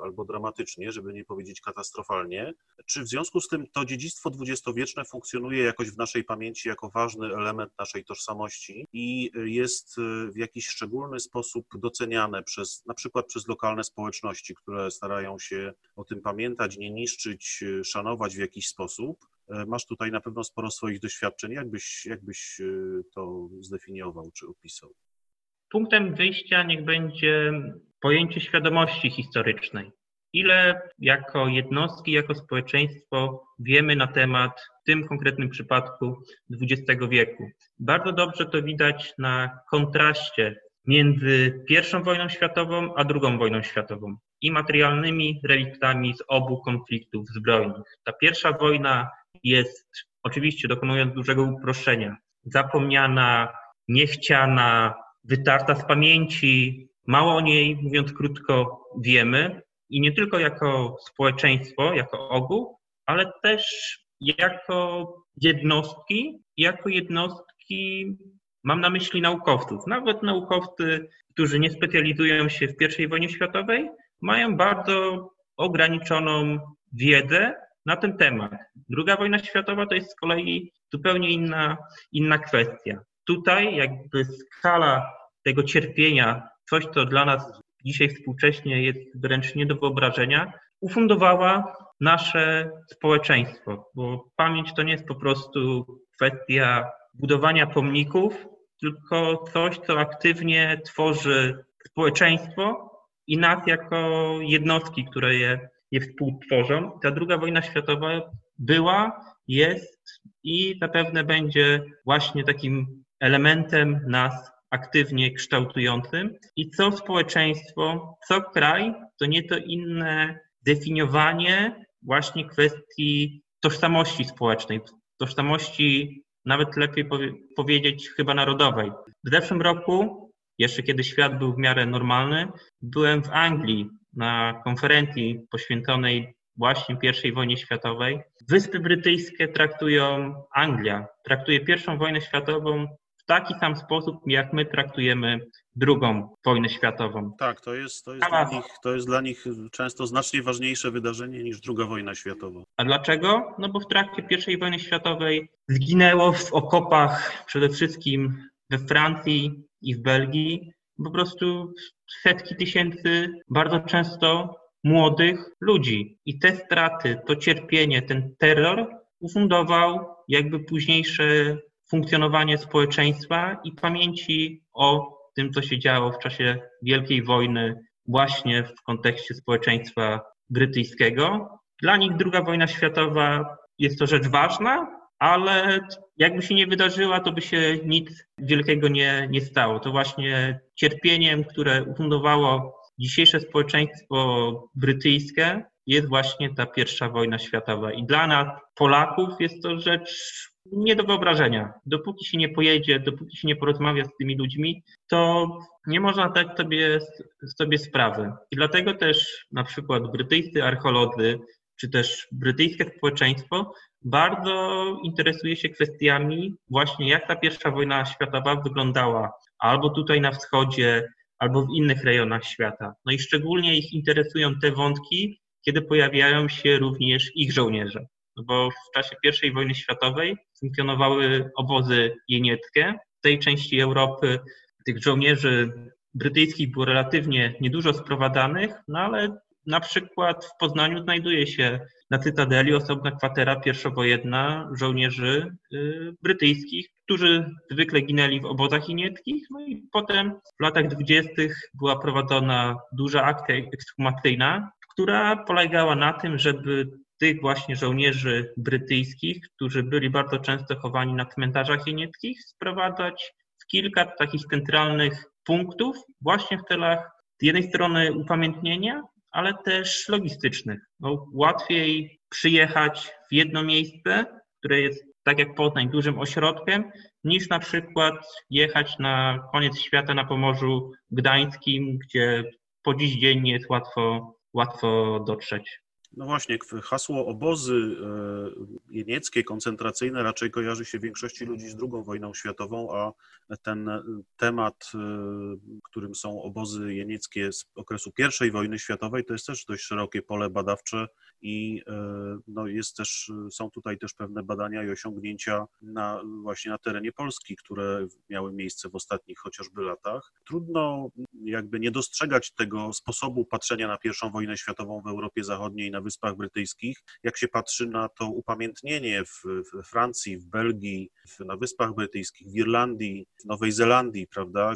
albo dramatycznie, żeby nie powiedzieć katastrofalnie. Czy w związku z tym to dziedzictwo dwudziestowieczne funkcjonuje jakoś w naszej pamięci jako ważny element naszej tożsamości i jest w jakiś szczególny sposób doceniane przez, na przykład przez lokalne społeczności, które starają się o tym pamiętać, nie niszczyć, szanować w jakiś sposób? Masz tutaj na pewno sporo swoich doświadczeń. Jakbyś, jakbyś to zdefiniował czy opisał? Punktem wyjścia niech będzie pojęcie świadomości historycznej. Ile jako jednostki, jako społeczeństwo wiemy na temat w tym konkretnym przypadku XX wieku. Bardzo dobrze to widać na kontraście między I wojną światową a II wojną światową i materialnymi reliktami z obu konfliktów zbrojnych. Ta pierwsza wojna jest, oczywiście dokonując dużego uproszczenia, zapomniana, niechciana, wytarta z pamięci. Mało o niej, mówiąc krótko, wiemy i nie tylko jako społeczeństwo, jako ogół, ale też jako jednostki, jako jednostki mam na myśli naukowców. Nawet naukowcy, którzy nie specjalizują się w I wojnie światowej, mają bardzo ograniczoną wiedzę na ten temat. Druga wojna światowa to jest z kolei zupełnie inna, inna kwestia. Tutaj jakby skala tego cierpienia, coś co dla nas dzisiaj współcześnie jest wręcz nie do wyobrażenia, ufundowała nasze społeczeństwo, bo pamięć to nie jest po prostu kwestia budowania pomników, tylko coś, co aktywnie tworzy społeczeństwo i nas jako jednostki, które je, je współtworzą. Ta druga wojna światowa była, jest i zapewne będzie właśnie takim elementem nas aktywnie kształtującym. I co społeczeństwo, co kraj, to nie to inne definiowanie właśnie kwestii tożsamości społecznej, tożsamości nawet lepiej powie powiedzieć chyba narodowej. W zeszłym roku, jeszcze kiedy świat był w miarę normalny, byłem w Anglii na konferencji poświęconej właśnie I wojnie światowej. Wyspy Brytyjskie traktują, Anglia traktuje I wojnę światową w taki sam sposób, jak my traktujemy drugą wojnę światową. Tak, to jest, to jest, dla, nich, to jest dla nich często znacznie ważniejsze wydarzenie niż druga wojna światowa. A dlaczego? No bo w trakcie I wojny światowej zginęło w okopach przede wszystkim we Francji i w Belgii po prostu setki tysięcy bardzo często młodych ludzi. I te straty, to cierpienie, ten terror ufundował jakby późniejsze funkcjonowanie społeczeństwa i pamięci o tym, co się działo w czasie Wielkiej Wojny, właśnie w kontekście społeczeństwa brytyjskiego. Dla nich II wojna światowa jest to rzecz ważna, ale jakby się nie wydarzyła, to by się nic wielkiego nie, nie stało. To właśnie cierpieniem, które ufundowało dzisiejsze społeczeństwo brytyjskie, jest właśnie ta pierwsza wojna światowa. I dla nas, Polaków, jest to rzecz nie do wyobrażenia. Dopóki się nie pojedzie, dopóki się nie porozmawia z tymi ludźmi, to nie można dać sobie, sobie sprawy. I dlatego też na przykład brytyjscy archeolodzy, czy też brytyjskie społeczeństwo bardzo interesuje się kwestiami właśnie jak ta pierwsza wojna światowa wyglądała albo tutaj na wschodzie, albo w innych rejonach świata. No i szczególnie ich interesują te wątki, kiedy pojawiają się również ich żołnierze. No bo w czasie I wojny światowej funkcjonowały obozy jenieckie. W tej części Europy tych żołnierzy brytyjskich było relatywnie niedużo sprowadzanych, no ale na przykład w Poznaniu znajduje się na Cytadeli osobna kwatera pierwszowojenna żołnierzy y, brytyjskich, którzy zwykle ginęli w obozach jenieckich. No i potem w latach dwudziestych była prowadzona duża akcja ekshumacyjna, która polegała na tym, żeby tych właśnie żołnierzy brytyjskich, którzy byli bardzo często chowani na cmentarzach jenieckich, sprowadzać w kilka takich centralnych punktów właśnie w celach z jednej strony upamiętnienia, ale też logistycznych. No, łatwiej przyjechać w jedno miejsce, które jest tak jak Poznań dużym ośrodkiem, niż na przykład jechać na koniec świata na Pomorzu Gdańskim, gdzie po dziś dzień nie jest łatwo, łatwo dotrzeć. No właśnie, hasło obozy e, jenieckie, koncentracyjne raczej kojarzy się większości ludzi z II wojną światową, a ten temat, e, którym są obozy jenieckie z okresu I wojny światowej, to jest też dość szerokie pole badawcze i e, no jest też, są tutaj też pewne badania i osiągnięcia na, właśnie na terenie Polski, które miały miejsce w ostatnich chociażby latach. Trudno jakby nie dostrzegać tego sposobu patrzenia na I wojnę światową w Europie Zachodniej, na Wyspach Brytyjskich, jak się patrzy na to upamiętnienie w, w Francji, w Belgii, w, na Wyspach Brytyjskich, w Irlandii, w Nowej Zelandii, prawda?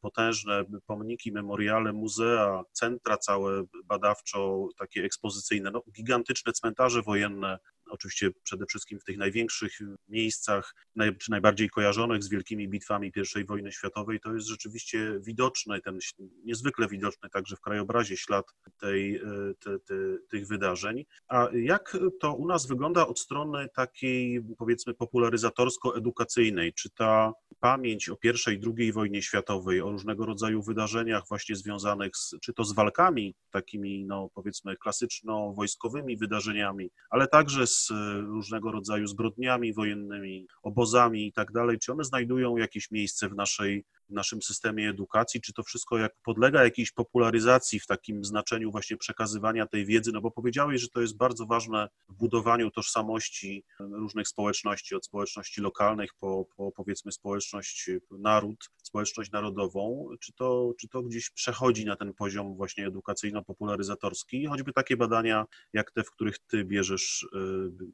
Potężne pomniki, memoriale, muzea, centra całe badawczo, takie ekspozycyjne, no, gigantyczne cmentarze wojenne, oczywiście przede wszystkim w tych największych miejscach, naj, czy najbardziej kojarzonych z wielkimi bitwami I wojny światowej, to jest rzeczywiście widoczny, ten niezwykle widoczny także w krajobrazie ślad tej, e, te, te, tych wydarzeń. A jak to u nas wygląda od strony takiej, powiedzmy, popularyzatorsko-edukacyjnej? Czy ta pamięć o I i II wojnie światowej, o różnego rodzaju wydarzeniach właśnie związanych z, czy to z walkami, takimi, no powiedzmy, klasyczno-wojskowymi wydarzeniami, ale także z różnego rodzaju zbrodniami wojennymi, obozami i tak dalej, czy one znajdują jakieś miejsce w naszej w naszym systemie edukacji, czy to wszystko jak podlega jakiejś popularyzacji w takim znaczeniu właśnie przekazywania tej wiedzy, no bo powiedziałeś, że to jest bardzo ważne w budowaniu tożsamości różnych społeczności, od społeczności lokalnych po, po powiedzmy społeczność naród, społeczność narodową, czy to, czy to gdzieś przechodzi na ten poziom właśnie edukacyjno-popularyzatorski, choćby takie badania jak te, w których ty bierzesz y,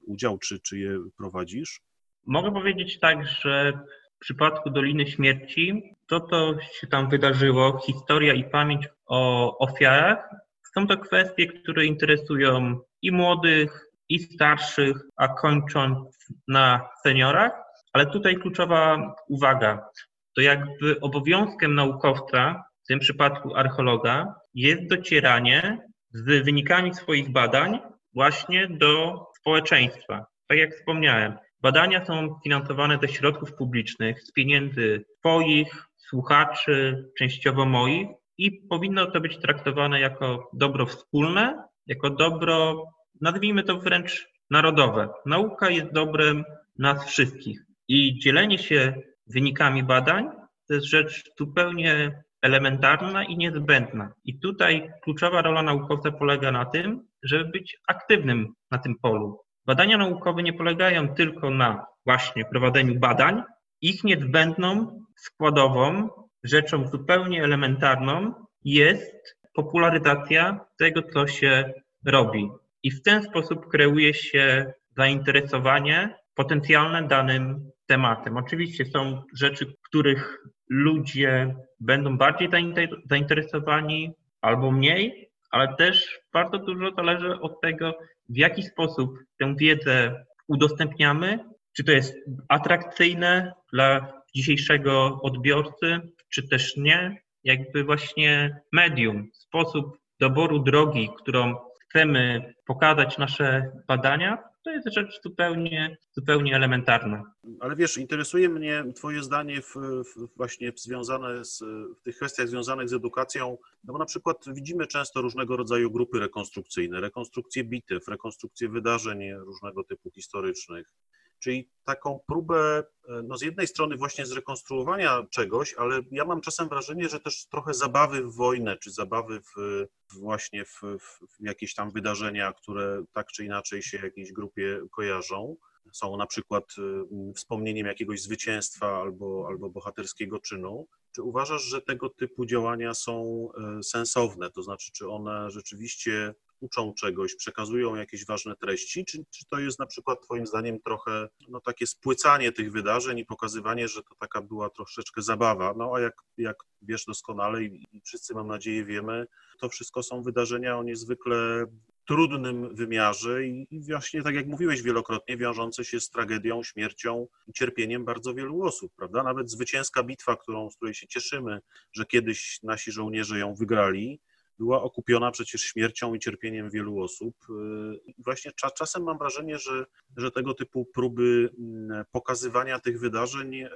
udział, czy, czy je prowadzisz? Mogę powiedzieć tak, że w przypadku Doliny Śmierci, to, co się tam wydarzyło, historia i pamięć o ofiarach, są to kwestie, które interesują i młodych, i starszych, a kończąc na seniorach. Ale tutaj kluczowa uwaga, to jakby obowiązkiem naukowca, w tym przypadku archeologa, jest docieranie z wynikami swoich badań właśnie do społeczeństwa. Tak jak wspomniałem, Badania są finansowane ze środków publicznych, z pieniędzy Twoich, słuchaczy, częściowo moich i powinno to być traktowane jako dobro wspólne, jako dobro, nazwijmy to wręcz narodowe. Nauka jest dobrem nas wszystkich i dzielenie się wynikami badań to jest rzecz zupełnie elementarna i niezbędna. I tutaj kluczowa rola naukowca polega na tym, żeby być aktywnym na tym polu, Badania naukowe nie polegają tylko na właśnie prowadzeniu badań. Ich niezbędną, składową, rzeczą zupełnie elementarną jest popularyzacja tego, co się robi. I w ten sposób kreuje się zainteresowanie potencjalne danym tematem. Oczywiście są rzeczy, których ludzie będą bardziej zainteresowani albo mniej, ale też bardzo dużo zależy od tego, w jaki sposób tę wiedzę udostępniamy, czy to jest atrakcyjne dla dzisiejszego odbiorcy, czy też nie. Jakby właśnie medium, sposób doboru drogi, którą chcemy pokazać nasze badania, to jest rzecz zupełnie, zupełnie elementarna. Ale wiesz, interesuje mnie Twoje zdanie w, w właśnie związane z, w tych kwestiach związanych z edukacją, no bo na przykład widzimy często różnego rodzaju grupy rekonstrukcyjne, rekonstrukcje bitew, rekonstrukcje wydarzeń różnego typu historycznych. Czyli taką próbę, e, no z jednej strony właśnie zrekonstruowania czegoś, ale ja mam czasem wrażenie, że też trochę zabawy w wojnę, czy zabawy w, właśnie w, w, jakieś tam wydarzenia, które tak czy inaczej się jakiejś grupie kojarzą. są na przykład wspomnieniem jakiegoś zwycięstwa albo, albo bohaterskiego czynu. Czy uważasz, że tego typu działania są sensowne? To znaczy, czy one rzeczywiście uczą czegoś, przekazują jakieś ważne treści, czy, czy to jest na przykład Twoim zdaniem trochę no, takie spłycanie tych wydarzeń i pokazywanie, że to taka była troszeczkę zabawa? No a jak, jak wiesz doskonale i, wszyscy mam nadzieję wiemy, to wszystko są wydarzenia o niezwykle trudnym wymiarze i, i właśnie tak jak mówiłeś wielokrotnie, wiążące się z tragedią, śmiercią i cierpieniem bardzo wielu osób, prawda? Nawet zwycięska bitwa, którą, z której się cieszymy, że kiedyś nasi żołnierze ją wygrali, była okupiona przecież śmiercią i cierpieniem wielu osób. Y, właśnie czasem mam wrażenie, że, że tego typu próby mm, pokazywania tych wydarzeń y,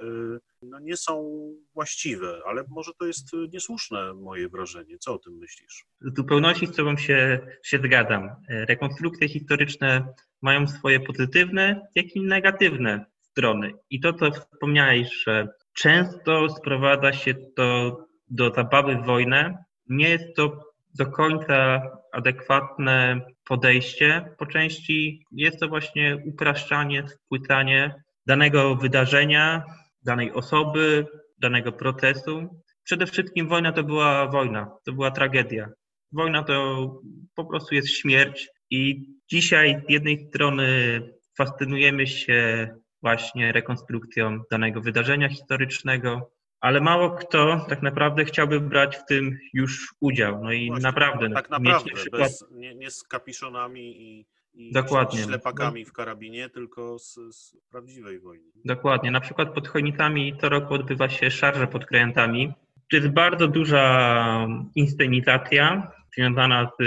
no nie są właściwe, ale może to jest niesłuszne moje wrażenie. Co o tym myślisz? W zupełności z Tobą się, się zgadzam. Rekonstrukcje historyczne mają swoje pozytywne, jak i negatywne strony. I to, co wspomniałeś, że często sprowadza się to do zabawy w wojnę, nie jest to do końca adekwatne podejście. Po części jest to właśnie upraszczanie, spłycanie danego wydarzenia, danej osoby, danego procesu. Przede wszystkim wojna to była wojna, to była tragedia. Wojna to po prostu jest śmierć i dzisiaj z jednej strony fascynujemy się właśnie rekonstrukcją danego wydarzenia historycznego, ale mało kto tak naprawdę chciałby brać w tym już udział. No i Właśnie, naprawdę. Tak naprawdę, przykład... bez, nie, nie, z kapiszonami i, i Dokładnie. ślepakami w karabinie, tylko z, z, prawdziwej wojny. Dokładnie. Na przykład pod Chojnicami co roku odbywa się szarże pod krajantami. To jest bardzo duża inscenizacja związana z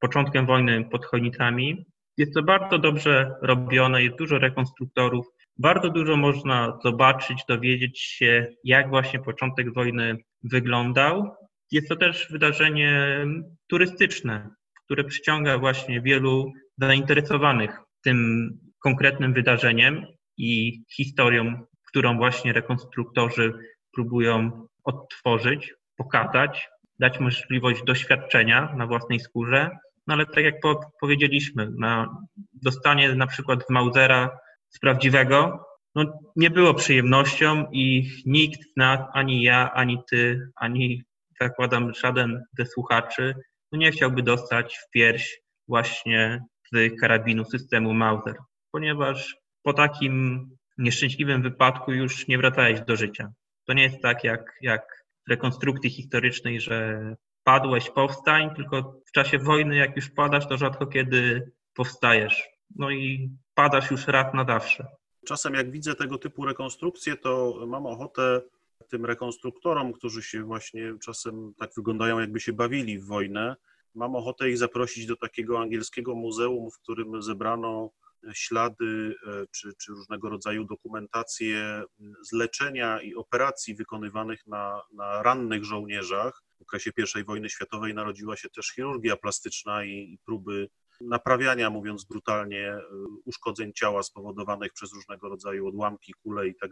początkiem wojny pod Chojnicami. Jest to bardzo dobrze robione, jest dużo rekonstruktorów, bardzo dużo można zobaczyć, dowiedzieć się, jak właśnie początek wojny wyglądał. Jest to też wydarzenie turystyczne, które przyciąga właśnie wielu zainteresowanych tym konkretnym wydarzeniem i historią, którą właśnie rekonstruktorzy próbują odtworzyć, pokazać, dać możliwość doświadczenia na własnej skórze. No ale tak jak powiedzieliśmy, na dostanie na przykład z Mausera z prawdziwego, no, nie było przyjemnością i nikt z nas, ani ja, ani ty, ani zakładam żaden ze słuchaczy, no nie chciałby dostać w pierś właśnie z karabinu systemu Mauser, ponieważ po takim nieszczęśliwym wypadku już nie wracałeś do życia. To nie jest tak jak, jak w rekonstrukcji historycznej, że padłeś, powstań, tylko w czasie wojny, jak już padasz, to rzadko kiedy powstajesz. No i padasz już raz na zawsze. Czasem jak widzę tego typu rekonstrukcje, to mam ochotę tym rekonstruktorom, którzy się właśnie czasem tak wyglądają, jakby się bawili w wojnę, mam ochotę ich zaprosić do takiego angielskiego muzeum, w którym zebrano ślady e, czy, czy różnego rodzaju dokumentacje z leczenia i operacji wykonywanych na, na rannych żołnierzach. W okresie I wojny światowej narodziła się też chirurgia plastyczna i, i próby naprawiania, mówiąc brutalnie, y, uszkodzeń ciała spowodowanych przez różnego rodzaju odłamki, kule i tak.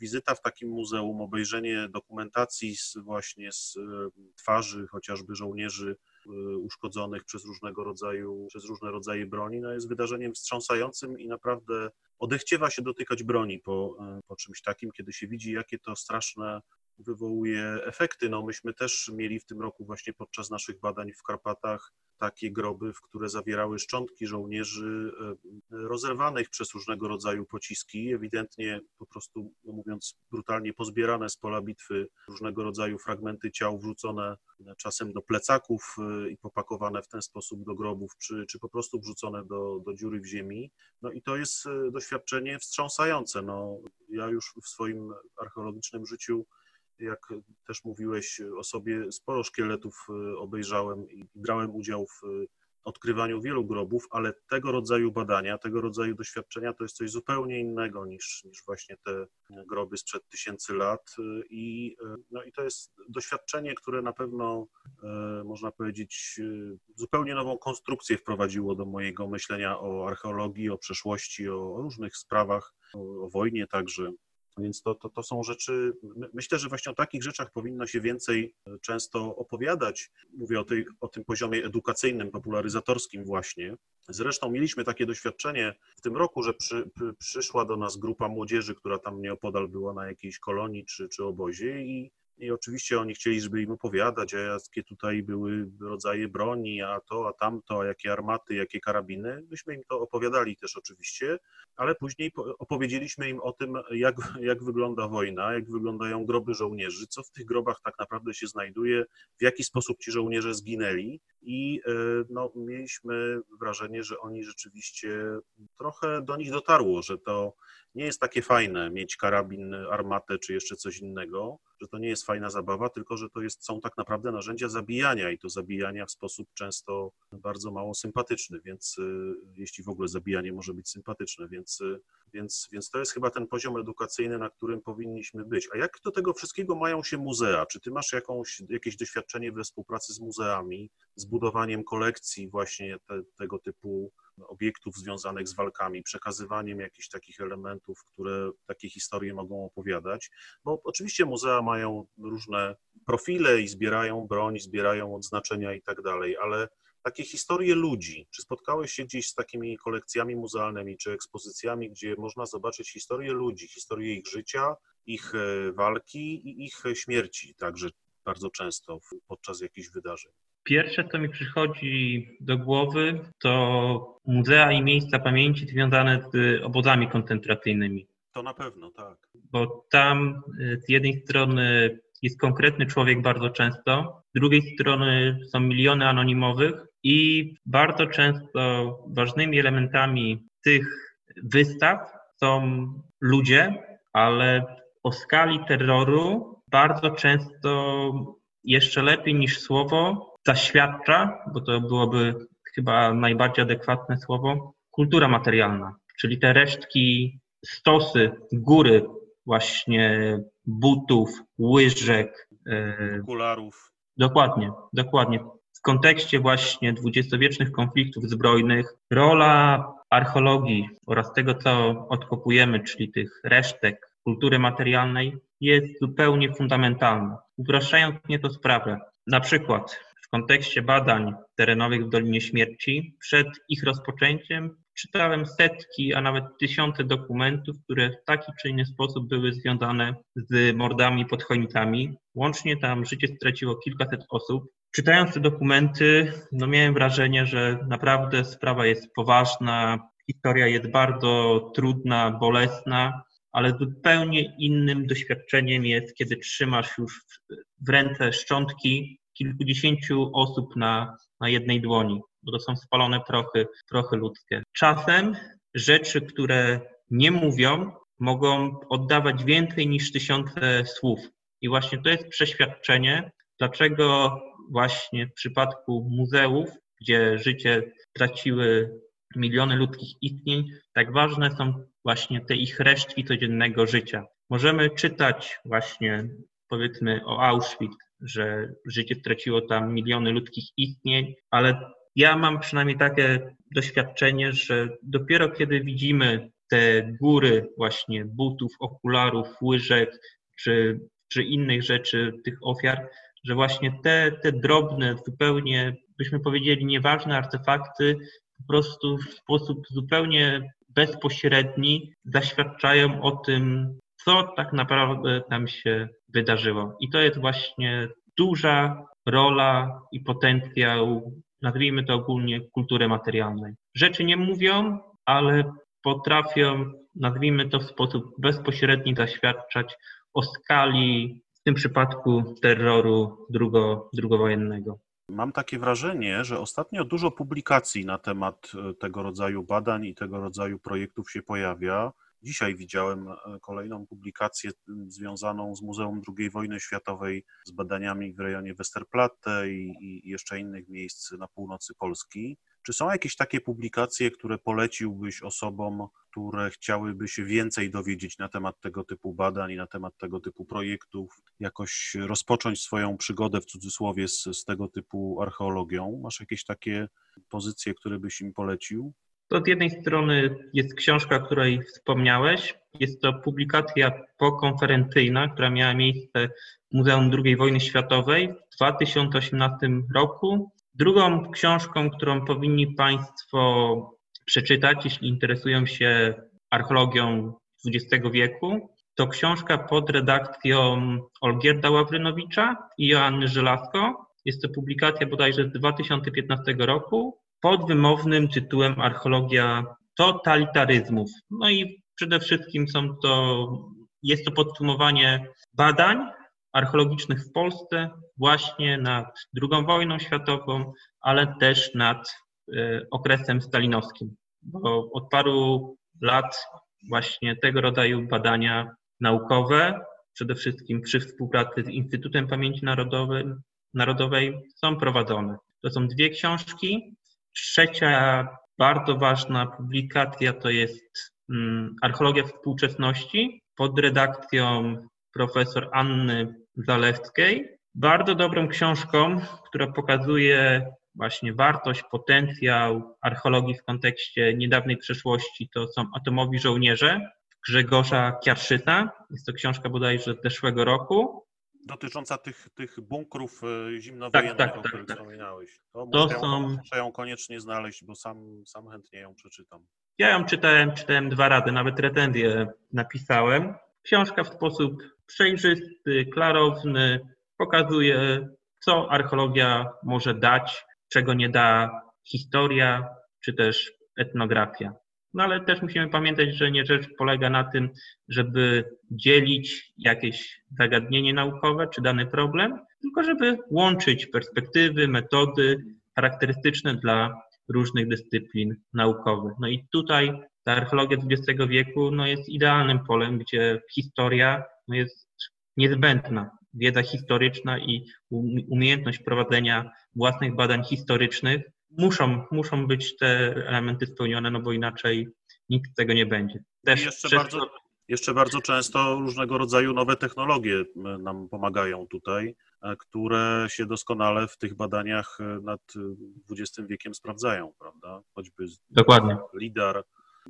Wizyta w takim muzeum, obejrzenie dokumentacji z, właśnie z y, twarzy chociażby żołnierzy y, uszkodzonych przez różnego rodzaju, przez różne rodzaje broni, no jest wydarzeniem wstrząsającym i naprawdę odechciewa się dotykać broni po, po czymś takim, kiedy się widzi, jakie to straszne wywołuje efekty. No myśmy też mieli w tym roku właśnie podczas naszych badań w Karpatach takie groby, w które zawierały szczątki żołnierzy e, rozerwanych przez różnego rodzaju pociski, ewidentnie po prostu, no mówiąc brutalnie, pozbierane z pola bitwy różnego rodzaju fragmenty ciał wrzucone czasem do plecaków e, i popakowane w ten sposób do grobów, czy, czy po prostu wrzucone do, do dziury w ziemi. No i to jest e, doświadczenie wstrząsające. No, ja już w swoim archeologicznym życiu jak też mówiłeś o sobie, sporo szkieletów y, obejrzałem i brałem udział w y, odkrywaniu wielu grobów, ale tego rodzaju badania, tego rodzaju doświadczenia to jest coś zupełnie innego niż, niż właśnie te groby sprzed tysięcy lat. Y, I, no i to jest doświadczenie, które na pewno, można powiedzieć, zupełnie nową konstrukcję wprowadziło do mojego myślenia o archeologii, o przeszłości, o różnych sprawach, o wojnie także Więc to, to, to są rzeczy, myślę, że właśnie o takich rzeczach powinno się więcej często opowiadać. Mówię o, tej, o tym poziomie edukacyjnym, popularyzatorskim właśnie. Zresztą mieliśmy takie doświadczenie w tym roku, że przy, przy, przyszła do nas grupa młodzieży, która tam nieopodal była na jakiejś kolonii czy, czy obozie i i oczywiście oni chcieli, żeby im opowiadać, a jakie tutaj były rodzaje broni, a to, a tamto, a jakie armaty, jakie karabiny. Myśmy im to opowiadali też oczywiście, ale później opowiedzieliśmy im o tym, jak, jak wygląda wojna, jak wyglądają groby żołnierzy, co w tych grobach tak naprawdę się znajduje, w jaki sposób ci żołnierze zginęli. I e, no, mieliśmy wrażenie, że oni rzeczywiście trochę do nich dotarło, że to nie jest takie fajne mieć karabin, armatę czy jeszcze coś innego, że to nie jest fajna zabawa, tylko że to jest, są tak naprawdę narzędzia zabijania i to zabijania w sposób często bardzo mało sympatyczny, więc y, jeśli w ogóle zabijanie może być sympatyczne, więc, y, więc, więc to jest chyba ten poziom edukacyjny, na którym powinniśmy być. A jak do tego wszystkiego mają się muzea? Czy ty masz jakąś, jakieś doświadczenie we współpracy z muzeami, z budowaniem kolekcji właśnie te, tego typu obiektów związanych z walkami, przekazywaniem jakichś takich elementów, które takie historie mogą opowiadać, bo oczywiście muzea mają różne profile i zbierają broń, zbierają odznaczenia i tak dalej, ale takie historie ludzi. Czy spotkałeś się gdzieś z takimi kolekcjami muzealnymi czy ekspozycjami, gdzie można zobaczyć historię ludzi, historię ich życia, ich e, walki i ich śmierci, także bardzo często podczas jakichś wydarzeń? Pierwsze, co mi przychodzi do głowy, to muzea i miejsca pamięci związane z obozami koncentracyjnymi. To na pewno, tak. Bo tam y, z jednej strony jest konkretny człowiek bardzo często, z drugiej strony są miliony anonimowych i bardzo często ważnymi elementami tych wystaw są ludzie, ale o skali terroru bardzo często jeszcze lepiej niż słowo zaświadcza, bo to byłoby chyba najbardziej adekwatne słowo, kultura materialna, czyli te resztki, stosy, góry właśnie butów, łyżek. E, Okularów. Dokładnie, dokładnie. W kontekście właśnie dwudziestowiecznych konfliktów zbrojnych rola archeologii oraz tego, co odkopujemy, czyli tych resztek kultury materialnej, jest zupełnie fundamentalna. Upraszczając nieco sprawę, na przykład w kontekście badań terenowych w Dolinie Śmierci, przed ich rozpoczęciem czytałem setki, a nawet tysiące dokumentów, które w taki czy inny sposób były związane z mordami pod Chojnicami. Łącznie tam życie straciło kilkaset osób. Czytając te dokumenty, no miałem wrażenie, że naprawdę sprawa jest poważna, historia jest bardzo trudna, bolesna, ale zupełnie innym doświadczeniem jest, kiedy trzymasz już w ręce szczątki kilkudziesięciu osób na, na jednej dłoni, bo to są spalone prochy, prochy ludzkie. Czasem rzeczy, które nie mówią, mogą oddawać więcej niż tysiące słów. I właśnie to jest przeświadczenie, dlaczego właśnie w przypadku muzeów, gdzie życie traciły miliony ludzkich istnień, tak ważne są właśnie te ich resztki codziennego życia. Możemy czytać właśnie powiedzmy o Auschwitz, że życie straciło tam miliony ludzkich istnień, ale ja mam przynajmniej takie doświadczenie, że dopiero kiedy widzimy te góry właśnie butów, okularów, łyżek czy, czy innych rzeczy, tych ofiar, że właśnie te, te drobne, zupełnie byśmy powiedzieli nieważne artefakty po prostu w sposób zupełnie bezpośredni zaświadczają o tym, co tak naprawdę tam się wydarzyło. I to jest właśnie duża rola i potencjał, nazwijmy to ogólnie, kultury materialnej. Rzeczy nie mówią, ale potrafią, nazwijmy to w sposób bezpośredni, zaświadczać o skali, w tym przypadku, terroru drugo, drugowojennego. Mam takie wrażenie, że ostatnio dużo publikacji na temat tego rodzaju badań i tego rodzaju projektów się pojawia. Dzisiaj widziałem e, kolejną publikację związaną z Muzeum II wojny światowej, z badaniami w rejonie Westerplatte i, i jeszcze innych miejsc na północy Polski. Czy są jakieś takie publikacje, które poleciłbyś osobom, które chciałyby się więcej dowiedzieć na temat tego typu badań i na temat tego typu projektów, jakoś rozpocząć swoją przygodę w cudzysłowie z, z tego typu archeologią? Masz jakieś takie pozycje, które byś im polecił? To z jednej strony jest książka, o której wspomniałeś, Jest to publikacja pokonferencyjna, która miała miejsce w Muzeum II Wojny Światowej w 2018 roku. Drugą książką, którą powinni Państwo przeczytać, jeśli interesują się archeologią XX wieku, to książka pod redakcją Olgierda Ławrynowicza i Joanny Żelazko. Jest to publikacja bodajże z 2015 roku pod wymownym tytułem Archeologia totalitaryzmów. No i przede wszystkim są to, jest to podsumowanie badań archeologicznych w Polsce właśnie nad II wojną światową, ale też nad y, okresem stalinowskim. Bo od paru lat właśnie tego rodzaju badania naukowe, przede wszystkim przy współpracy z Instytutem Pamięci Narodowej, Narodowej są prowadzone. To są dwie książki. Trzecia bardzo ważna publikacja to jest um, Archeologia współczesności pod redakcją profesor Anny Zalewskiej. Bardzo dobrą książką, która pokazuje właśnie wartość, potencjał archeologii w kontekście niedawnej przeszłości, to są atomowi żołnierze Grzegorza Kiarszyta. Jest to książka bodajże z zeszłego roku. Dotycząca tych, tych bunkrów e, zimnowojennych, tak, tak, o których tak, tak. wspominałeś. To, to muszę, są... ją, muszę ją koniecznie znaleźć, bo sam, sam chętnie ją przeczytam. Ja ją czytałem, czytałem dwa razy, nawet recenzję napisałem. Książka w sposób przejrzysty, klarowny pokazuje, co archeologia może dać, czego nie da historia czy też etnografia. No ale też musimy pamiętać, że nie rzecz polega na tym, żeby dzielić jakieś zagadnienie naukowe czy dany problem, tylko żeby łączyć perspektywy, metody charakterystyczne dla różnych dyscyplin naukowych. No i tutaj ta archeologia XX wieku no, jest idealnym polem, gdzie historia no, jest niezbędna. Wiedza historyczna i umiejętność prowadzenia własnych badań historycznych muszą, muszą być te elementy spełnione, no bo inaczej nikt tego nie będzie. Też jeszcze, przez... bardzo, jeszcze bardzo często różnego rodzaju nowe technologie nam pomagają tutaj, e, które się doskonale w tych badaniach e, nad XX wiekiem sprawdzają, prawda? Choćby Dokładnie. LIDAR,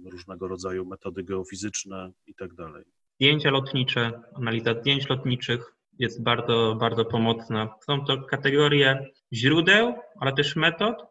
różnego rodzaju metody geofizyczne i tak dalej. Zdjęcia lotnicze, analiza zdjęć lotniczych jest bardzo, bardzo pomocna. Są to kategorie źródeł, ale też metod, e,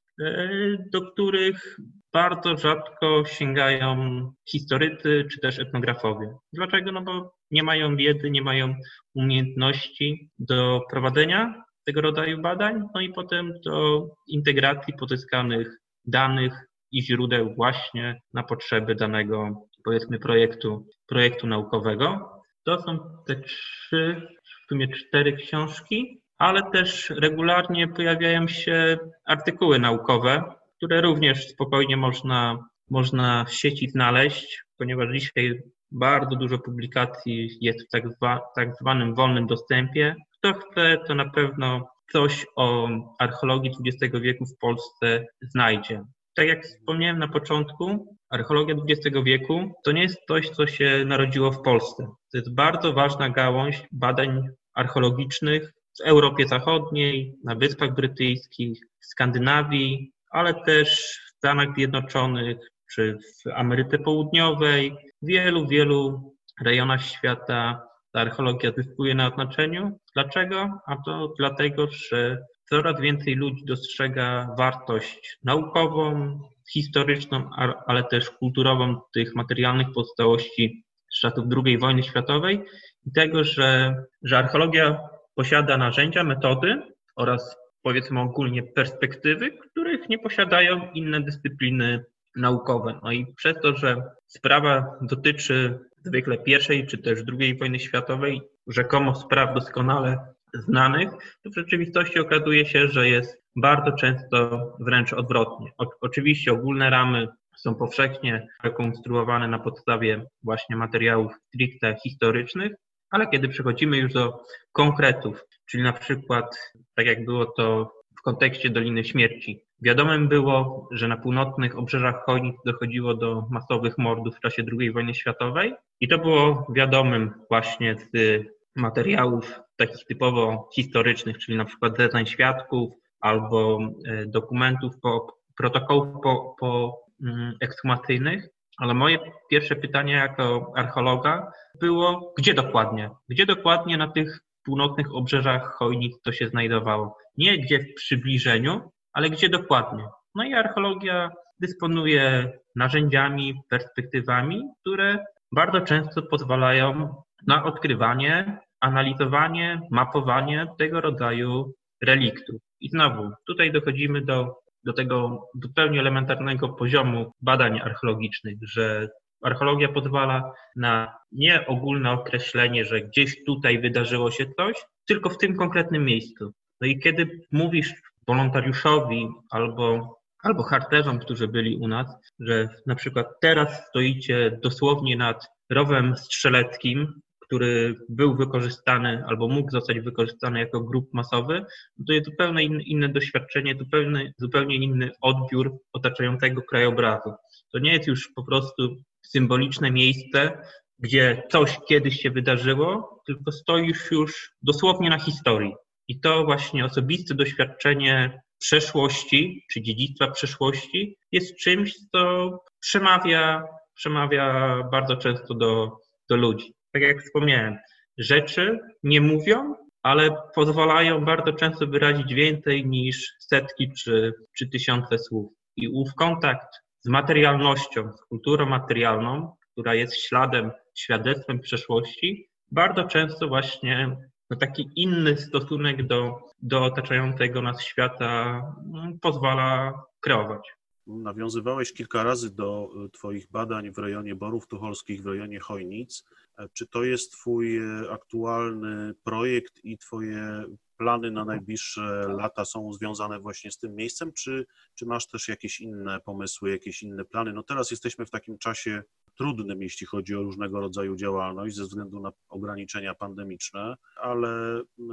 do których bardzo rzadko sięgają historycy czy też etnografowie. Dlaczego? No bo nie mają wiedzy, nie mają umiejętności do prowadzenia tego rodzaju badań, no i potem do integracji pozyskanych danych i źródeł właśnie na potrzeby danego, powiedzmy, projektu, projektu naukowego. To są te trzy, w sumie cztery książki, ale też regularnie pojawiają się artykuły naukowe, które również spokojnie można, można w sieci znaleźć, ponieważ dzisiaj bardzo dużo publikacji jest w tak, zwa, tak zwanym wolnym dostępie. Kto chce, to na pewno coś o archeologii XX wieku w Polsce znajdzie. Tak jak wspomniałem na początku, archeologia XX wieku to nie jest coś, co się narodziło w Polsce. To jest bardzo ważna gałąź badań archeologicznych w Europie Zachodniej, na Wyspach Brytyjskich, w Skandynawii, ale też w Stanach Zjednoczonych czy w Ameryce Południowej, w wielu, wielu rejonach świata ta archeologia zyskuje na znaczeniu. Dlaczego? A to dlatego, że coraz więcej ludzi dostrzega wartość naukową, historyczną, ale też kulturową tych materialnych pozostałości z czasów II wojny światowej i tego, że, że archeologia posiada narzędzia, metody oraz powiedzmy ogólnie perspektywy, których nie posiadają inne dyscypliny naukowe. No i przez to, że sprawa dotyczy zwykle pierwszej czy też drugiej wojny światowej, rzekomo spraw doskonale znanych, to w rzeczywistości okazuje się, że jest bardzo często wręcz odwrotnie. O, oczywiście ogólne ramy są powszechnie rekonstruowane na podstawie właśnie materiałów stricte historycznych, ale kiedy przechodzimy już do konkretów, czyli na przykład, tak jak było to w kontekście Doliny Śmierci, wiadomym było, że na północnych obrzeżach Chojnic dochodziło do masowych mordów w czasie II wojny światowej i to było wiadomym właśnie z materiałów takich typowo historycznych, czyli na przykład zeznań świadków albo e, dokumentów, po, protokołów po, po mm, ekshumacyjnych, ale moje pierwsze pytanie jako archeologa było, gdzie dokładnie? Gdzie dokładnie na tych północnych obrzeżach Chojnic to się znajdowało? Nie gdzie w przybliżeniu, ale gdzie dokładnie? No i archeologia dysponuje narzędziami, perspektywami, które bardzo często pozwalają na odkrywanie, analizowanie, mapowanie tego rodzaju reliktów. I znowu, tutaj dochodzimy do, do tego zupełnie elementarnego poziomu badań archeologicznych, że archeologia pozwala na nie ogólne określenie, że gdzieś tutaj wydarzyło się coś, tylko w tym konkretnym miejscu. No i kiedy mówisz wolontariuszowi albo, albo harcerzom, którzy byli u nas, że na przykład teraz stoicie dosłownie nad rowem strzeleckim, który był wykorzystany albo mógł zostać wykorzystany jako grup masowy, to jest zupełnie inne, inne doświadczenie, zupełnie, zupełnie inny odbiór otaczającego krajobrazu. To nie jest już po prostu symboliczne miejsce, gdzie coś kiedyś się wydarzyło, tylko stoisz już dosłownie na historii. I to właśnie osobiste doświadczenie przeszłości, czy dziedzictwa przeszłości jest czymś, co przemawia, przemawia bardzo często do, do ludzi. Tak jak wspomniałem, rzeczy nie mówią, ale pozwalają bardzo często wyrazić więcej niż setki czy, czy tysiące słów. I ów kontakt z materialnością, z kulturą materialną, która jest śladem, świadectwem przeszłości, bardzo często właśnie no taki inny stosunek do, do otaczającego nas świata mm, pozwala kreować. Nawiązywałeś kilka razy do e, Twoich badań w rejonie Borów Tucholskich, w rejonie Chojnic. E, czy to jest Twój e, aktualny projekt i Twoje plany na najbliższe lata są związane właśnie z tym miejscem, czy, czy masz też jakieś inne pomysły, jakieś inne plany? No teraz jesteśmy w takim czasie trudnym, jeśli chodzi o różnego rodzaju działalność ze względu na ograniczenia pandemiczne, ale, y,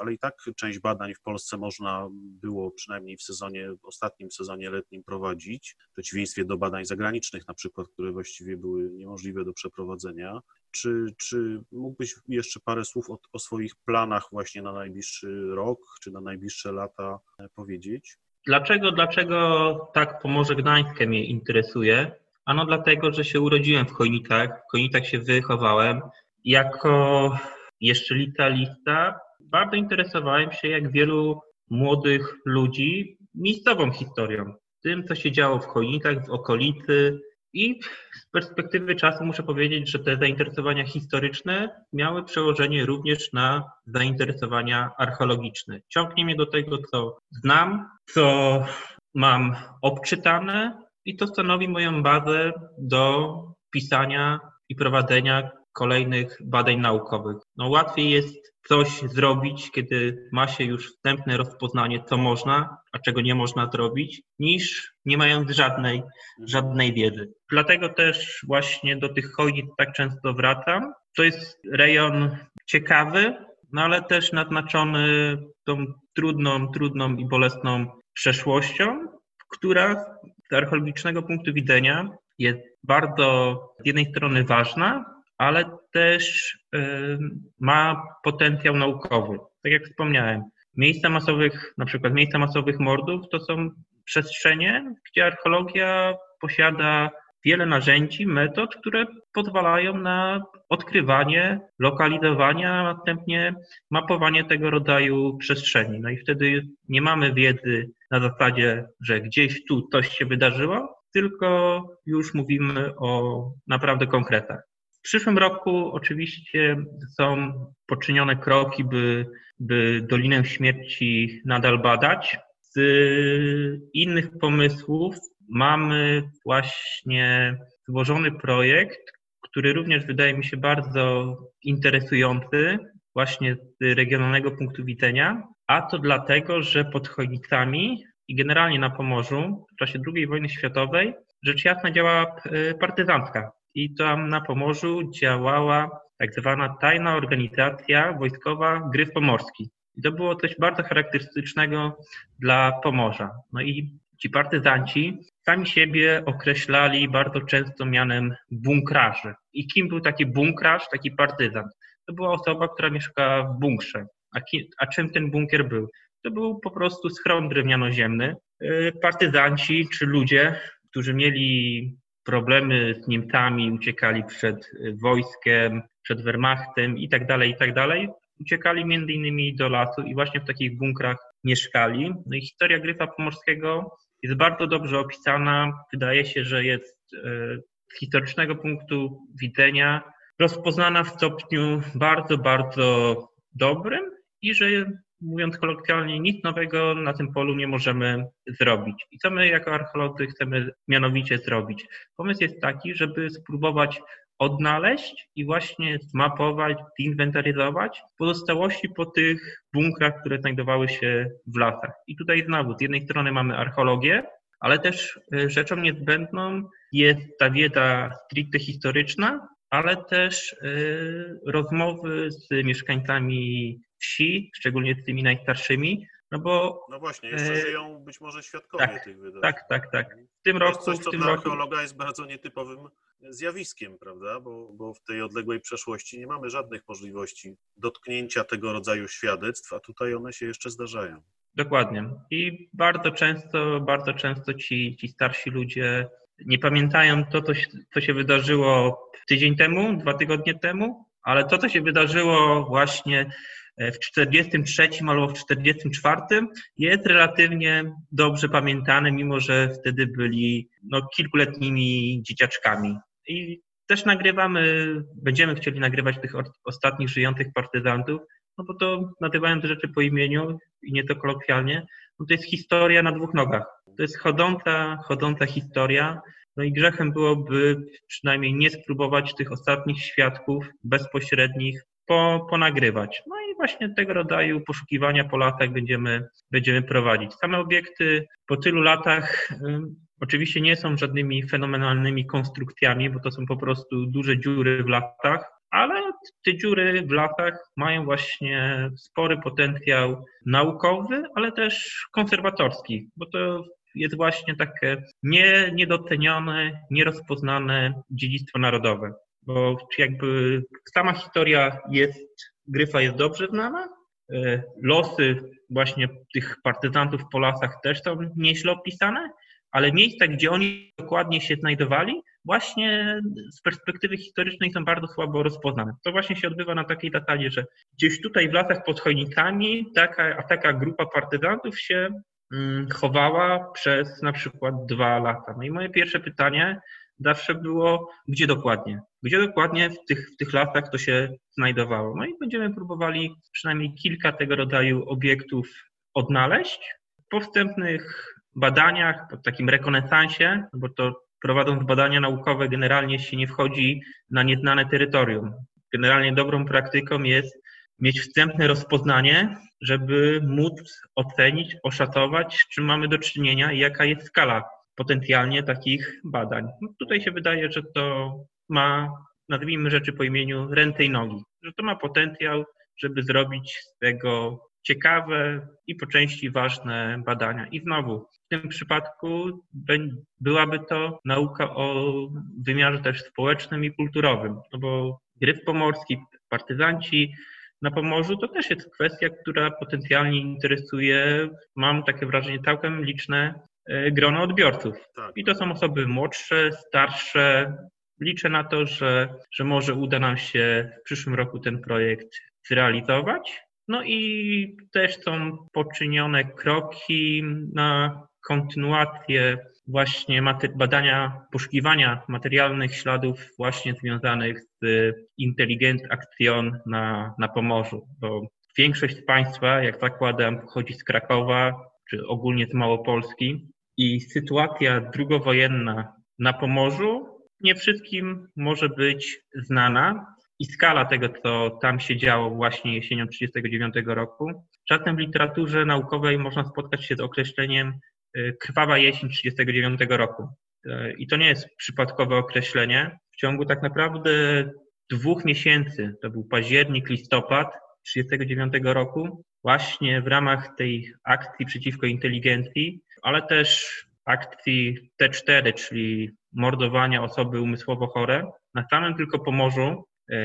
ale i tak część badań w Polsce można było przynajmniej w sezonie, w ostatnim sezonie letnim prowadzić, w przeciwieństwie do badań zagranicznych na przykład, które właściwie były niemożliwe do przeprowadzenia. Czy, czy mógłbyś jeszcze parę słów o, o swoich planach właśnie na najbliższy rok, czy na najbliższe lata e, powiedzieć? Dlaczego, dlaczego tak Pomorze Gdańskie mnie interesuje? Ano dlatego, że się urodziłem w Chojnicach, w Chojnicach się wychowałem. Jako jeszcze licealista bardzo interesowałem się, jak wielu młodych ludzi, miejscową historią, tym, co się działo w Chojnicach, w okolicy. I z perspektywy czasu muszę powiedzieć, że te zainteresowania historyczne miały przełożenie również na zainteresowania archeologiczne. Ciągnie mnie do tego, co znam, co mam obczytane, i to stanowi moją bazę do pisania i prowadzenia kolejnych badań naukowych. No, łatwiej jest coś zrobić, kiedy ma się już wstępne rozpoznanie, co można, a czego nie można zrobić, niż nie mając żadnej, żadnej wiedzy. Dlatego też właśnie do tych chojnic tak często wracam. To jest rejon ciekawy, no ale też naznaczony tą trudną, trudną i bolesną przeszłością, która z archeologicznego punktu widzenia jest bardzo z jednej strony ważna, ale też ma potencjał naukowy. Tak jak wspomniałem, miejsca masowych, na przykład miejsca masowych mordów to są przestrzenie, gdzie archeologia posiada wiele narzędzi, metod, które pozwalają na odkrywanie, lokalizowanie, a następnie mapowanie tego rodzaju przestrzeni. No i wtedy nie mamy wiedzy na zasadzie, że gdzieś tu coś się wydarzyło, tylko już mówimy o naprawdę konkretach. W przyszłym roku oczywiście są poczynione kroki, by, by Dolinę Śmierci nadal badać. Z innych pomysłów mamy właśnie złożony projekt, który również wydaje mi się bardzo interesujący, właśnie z regionalnego punktu widzenia, a to dlatego, że pod Chojnicami i generalnie na Pomorzu w czasie II wojny światowej rzecz jasna działa e, partyzantka. I tam na Pomorzu działała tak zwana tajna organizacja wojskowa Gryf Pomorski. I to było coś bardzo charakterystycznego dla Pomorza. No i ci partyzanci sami siebie określali bardzo często mianem bunkraży. I kim był taki bunkraż, taki partyzant? To była osoba, która mieszkała w bunkrze. A, ki, a czym ten bunkier był? To był po prostu schron drewniano-ziemny. Y, partyzanci czy ludzie, którzy mieli problemy z Niemcami, uciekali przed wojskiem, przed Wehrmachtem i tak dalej, i tak. Uciekali między innymi do lasu i właśnie w takich bunkrach mieszkali. No i historia Gryfa Pomorskiego jest bardzo dobrze opisana. Wydaje się, że jest z historycznego punktu widzenia rozpoznana w stopniu bardzo, bardzo dobrym i że mówiąc kolokwialnie, nic nowego na tym polu nie możemy zrobić. I co my jako archeolodzy chcemy mianowicie zrobić? Pomysł jest taki, żeby spróbować odnaleźć i właśnie zmapować, zinwentaryzować pozostałości po tych bunkrach, które znajdowały się w lasach. I tutaj znowu, z jednej strony mamy archeologię, ale też e, rzeczą niezbędną jest ta wiedza stricte historyczna, ale też y, rozmowy z mieszkańcami wsi, szczególnie z tymi najstarszymi, no bo... No właśnie, jeszcze y, żyją być może świadkowie tak, tych wydarzeń. Tak, tak, tak. W tym to roku... Coś, co w tym dla roku... archeologa jest bardzo nietypowym zjawiskiem, prawda? Bo, bo w tej odległej przeszłości nie mamy żadnych możliwości dotknięcia tego rodzaju świadectw, a tutaj one się jeszcze zdarzają. Dokładnie. I bardzo często, bardzo często ci, ci starsi ludzie nie pamiętają to, co się, co się wydarzyło tydzień temu, dwa tygodnie temu, ale to, co się wydarzyło właśnie w 43 albo w 44 jest relatywnie dobrze pamiętane, mimo że wtedy byli no, kilkuletnimi dzieciaczkami. I też nagrywamy, będziemy chcieli nagrywać tych ostatnich żyjących partyzantów, no bo to nazywając rzeczy po imieniu i nie to kolokwialnie, no to jest historia na dwóch nogach. To jest chodząca, chodząca historia. No i grzechem byłoby przynajmniej nie spróbować tych ostatnich świadków bezpośrednich po, ponagrywać. No i właśnie tego rodzaju poszukiwania po latach będziemy, będziemy prowadzić. Same obiekty po tylu latach oczywiście nie są żadnymi fenomenalnymi konstrukcjami, bo to są po prostu duże dziury w latach, ale te dziury w latach mają właśnie spory potencjał naukowy, ale też konserwatorski, bo to jest właśnie takie nie, niedocenione, nierozpoznane dziedzictwo narodowe. Bo jakby sama historia jest, Gryfa jest dobrze znana, e, losy właśnie tych partyzantów po lasach też są nieźle opisane, ale miejsca, gdzie oni dokładnie się znajdowali, właśnie z perspektywy historycznej są bardzo słabo rozpoznane. To właśnie się odbywa na takiej zasadzie, że gdzieś tutaj w lasach pod Chojnicami taka, taka grupa partyzantów się mm, chowała przez na przykład dwa lata. No i moje pierwsze pytanie zawsze było, gdzie dokładnie? Gdzie dokładnie w tych, w tych lasach to się znajdowało? No i będziemy próbowali przynajmniej kilka tego rodzaju obiektów odnaleźć. Po wstępnych badaniach, po takim rekonesansie, bo to prowadząc badania naukowe generalnie się nie wchodzi na nieznane terytorium. Generalnie dobrą praktyką jest mieć wstępne rozpoznanie, żeby móc ocenić, oszacować, z czym mamy do czynienia i jaka jest skala potencjalnie takich badań. No tutaj się wydaje, że to ma, nazwijmy rzeczy po imieniu, ręce i nogi, że to ma potencjał, żeby zrobić z tego ciekawe i po części ważne badania. I znowu, w tym przypadku byłaby to nauka o wymiarze też społecznym i kulturowym, no bo gryf pomorski, partyzanci na Pomorzu to też jest kwestia, która potencjalnie interesuje, mam takie wrażenie, całkiem liczne e, grono odbiorców. Tak. I to są osoby młodsze, starsze. Liczę na to, że, że może uda nam się w przyszłym roku ten projekt zrealizować. No i też są poczynione kroki na kontynuację właśnie badania, poszukiwania materialnych śladów właśnie związanych z Intelligent Action na, na Pomorzu, bo większość z Państwa, jak zakładam, pochodzi z Krakowa, czy ogólnie z Małopolski. I sytuacja drugowojenna na Pomorzu nie wszystkim może być znana, i skala tego, co tam się działo właśnie jesienią 1939 roku. Czasem w literaturze naukowej można spotkać się z określeniem y, krwawa jesień 1939 roku. Y, I to nie jest przypadkowe określenie. W ciągu tak naprawdę dwóch miesięcy, to był październik, listopad 1939 roku, właśnie w ramach tej akcji przeciwko inteligencji, ale też akcji T4, czyli mordowania osoby umysłowo chore, na samym tylko Pomorzu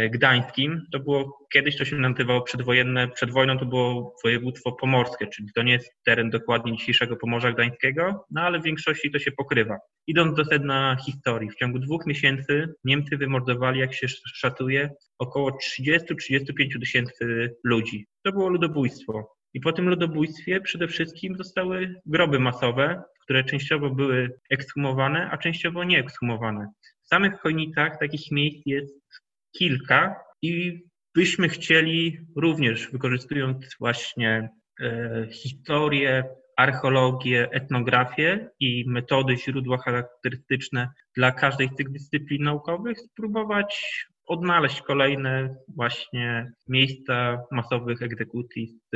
gdańskim. To było kiedyś to się nazywało przedwojenne, przed wojną to było województwo pomorskie, czyli to nie jest teren dokładnie dzisiejszego Pomorza Gdańskiego, no ale w większości to się pokrywa. Idąc do sedna historii, w ciągu dwóch miesięcy Niemcy wymordowali, jak się szacuje, około 30-35 tysięcy ludzi. To było ludobójstwo. I po tym ludobójstwie przede wszystkim zostały groby masowe, które częściowo były ekshumowane, a częściowo nie ekshumowane. W samych Chojnicach takich miejsc jest kilka i byśmy chcieli również, wykorzystując właśnie e, historię, archeologię, etnografię i metody, źródła charakterystyczne dla każdej z tych dyscyplin naukowych, spróbować odnaleźć kolejne właśnie miejsca masowych egzekucji z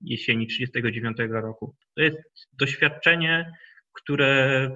jesieni 1939 roku. To jest doświadczenie, które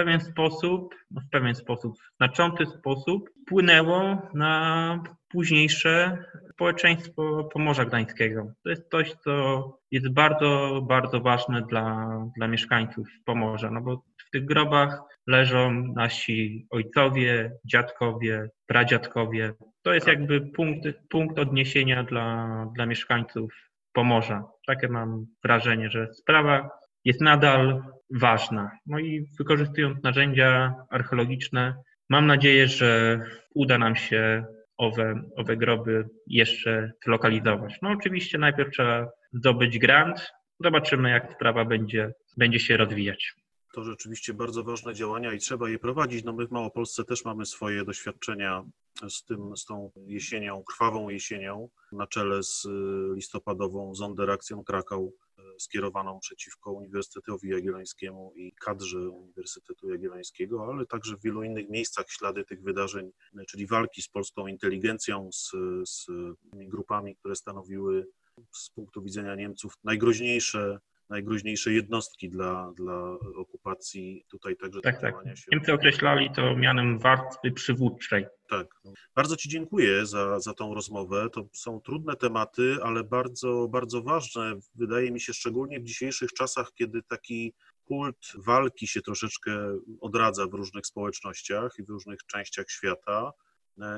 pewien sposób, no w pewien sposób, w znaczący sposób wpłynęło na późniejsze społeczeństwo Pomorza Gdańskiego. To jest coś, co jest bardzo, bardzo ważne dla, dla mieszkańców Pomorza, no bo w tych grobach leżą nasi ojcowie, dziadkowie, pradziadkowie. To jest jakby punkt, punkt odniesienia dla, dla mieszkańców Pomorza. Takie mam wrażenie, że sprawa jest nadal ważna. No i wykorzystując narzędzia archeologiczne, mam nadzieję, że uda nam się owe, owe groby jeszcze zlokalizować. No oczywiście najpierw trzeba zdobyć grant. Zobaczymy, jak sprawa będzie, będzie się rozwijać. To rzeczywiście bardzo ważne działania i trzeba je prowadzić. No my w Małopolsce też mamy swoje doświadczenia z tym, z tą jesienią, krwawą jesienią, na czele z listopadową zonderakcją Krakał skierowaną przeciwko Uniwersytetowi Jagiellońskiemu i kadrze Uniwersytetu Jagiellońskiego, ale także w wielu innych miejscach ślady tych wydarzeń, czyli walki z polską inteligencją, z, z grupami, które stanowiły z punktu widzenia Niemców najgroźniejsze najgroźniejsze jednostki dla, dla okupacji. Tutaj także tak, tak. Się... Niemcy określali to mianem warstwy przywódczej. Tak. Bardzo Ci dziękuję za, za tą rozmowę. To są trudne tematy, ale bardzo, bardzo ważne. Wydaje mi się, szczególnie w dzisiejszych czasach, kiedy taki kult walki się troszeczkę odradza w różnych społecznościach i w różnych częściach świata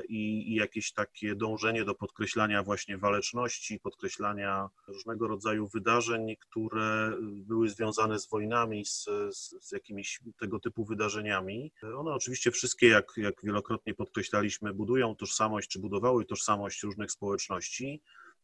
i, i, jakieś takie dążenie do podkreślania właśnie waleczności, podkreślania różnego rodzaju wydarzeń, które były związane z wojnami, z, z, z jakimiś tego typu wydarzeniami. One oczywiście wszystkie, jak, jak wielokrotnie podkreślaliśmy, budują tożsamość, czy budowały tożsamość różnych społeczności,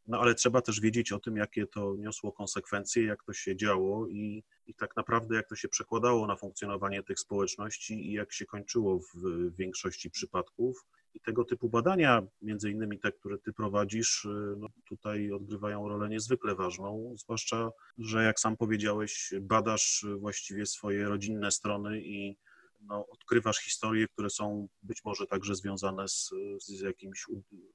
no ale trzeba też wiedzieć o tym, jakie to niosło konsekwencje, jak to się działo i, i tak naprawdę jak to się przekładało na funkcjonowanie tych społeczności i jak się kończyło w, w większości przypadków. I tego typu badania, między innymi te, które ty prowadzisz, y, no tutaj odgrywają rolę niezwykle ważną, zwłaszcza, że jak sam powiedziałeś, badasz właściwie swoje rodzinne strony i no, odkrywasz historie, które są być może także związane z, z jakimś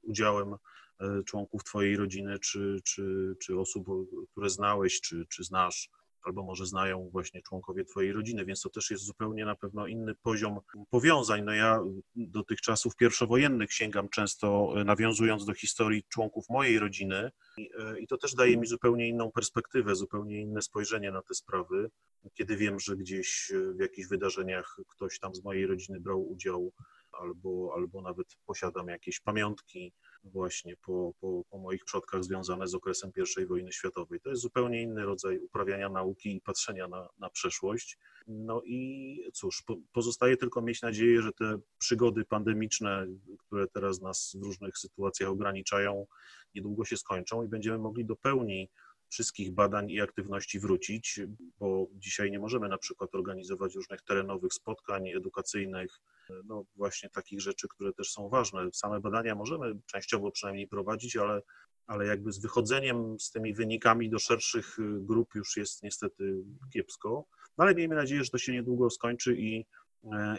udziałem y, członków Twojej rodziny, czy, czy, czy osób, które znałeś, czy, czy znasz albo może znają właśnie członkowie Twojej rodziny, więc to też jest zupełnie na pewno inny poziom powiązań. No ja do tych czasów pierwszowojennych sięgam często, nawiązując do historii członków mojej rodziny i, i to też daje mi zupełnie inną perspektywę, zupełnie inne spojrzenie na te sprawy, kiedy wiem, że gdzieś w jakichś wydarzeniach ktoś tam z mojej rodziny brał udział albo, albo nawet posiadam jakieś pamiątki właśnie po, po, po moich przodkach związane z okresem I wojny światowej. To jest zupełnie inny rodzaj uprawiania nauki i patrzenia na, na przeszłość. No i cóż, po, pozostaje tylko mieć nadzieję, że te przygody pandemiczne, które teraz nas w różnych sytuacjach ograniczają, niedługo się skończą i będziemy mogli do pełni wszystkich badań i aktywności wrócić, bo dzisiaj nie możemy na przykład organizować różnych terenowych spotkań edukacyjnych, no właśnie takich rzeczy, które też są ważne. Same badania możemy częściowo przynajmniej prowadzić, ale, ale jakby z wychodzeniem z tymi wynikami do szerszych grup już jest niestety kiepsko. No ale miejmy nadzieję, że to się niedługo skończy i,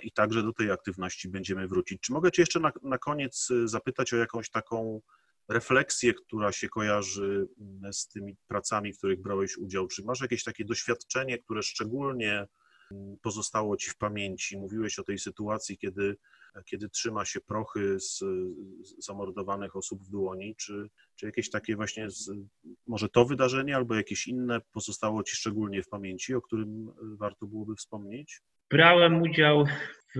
i także do tej aktywności będziemy wrócić. Czy mogę Cię jeszcze na, na koniec zapytać o jakąś taką refleksję, która się kojarzy mm, z tymi pracami, w których brałeś udział? Czy masz jakieś takie doświadczenie, które szczególnie mm, pozostało ci w pamięci? Mówiłeś o tej sytuacji, kiedy, kiedy trzyma się prochy z, zamordowanych osób w dłoni. Czy, czy jakieś takie właśnie, z, może to wydarzenie albo jakieś inne pozostało ci szczególnie w pamięci, o którym warto byłoby wspomnieć? Brałem udział w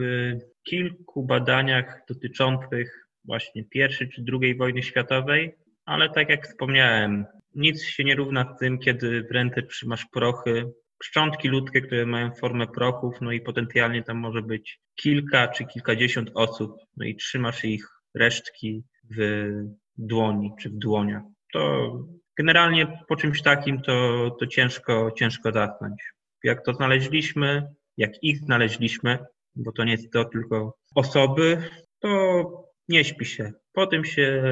kilku badaniach dotyczących właśnie pierwszej czy drugiej wojny światowej, ale tak jak wspomniałem, nic się nie równa tym, kiedy w ręce trzymasz prochy, szczątki ludzkie, które mają formę prochów, no i potencjalnie tam może być kilka czy kilkadziesiąt osób, no i trzymasz ich resztki w dłoni czy w dłoniach. To generalnie po czymś takim to, to ciężko, ciężko zasnąć. Jak to znaleźliśmy, jak ich znaleźliśmy, bo to nie jest to tylko osoby, to nie śpi się. Po tym się,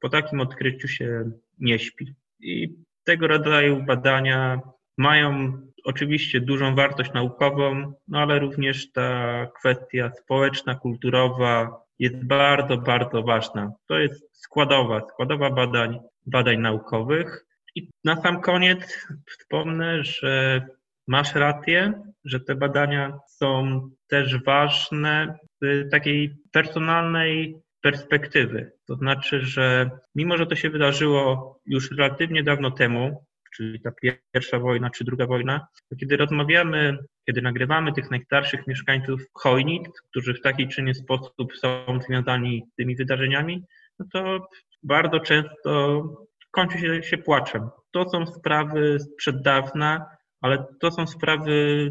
po takim odkryciu się nie śpi. I tego rodzaju badania mają oczywiście dużą wartość naukową, no ale również ta kwestia społeczna, kulturowa jest bardzo, bardzo ważna. To jest składowa, składowa badań, badań naukowych. I na sam koniec wspomnę, że masz rację, że te badania są też ważne z takiej personalnej perspektywy. To znaczy, że mimo, że to się wydarzyło już relatywnie dawno temu, czyli ta pierwsza wojna czy druga wojna, to kiedy rozmawiamy, kiedy nagrywamy tych najstarszych mieszkańców Chojnic, którzy w taki czy inny sposób są związani z tymi wydarzeniami, no to bardzo często kończy się, się płaczem. To są sprawy sprzed dawna, ale to są sprawy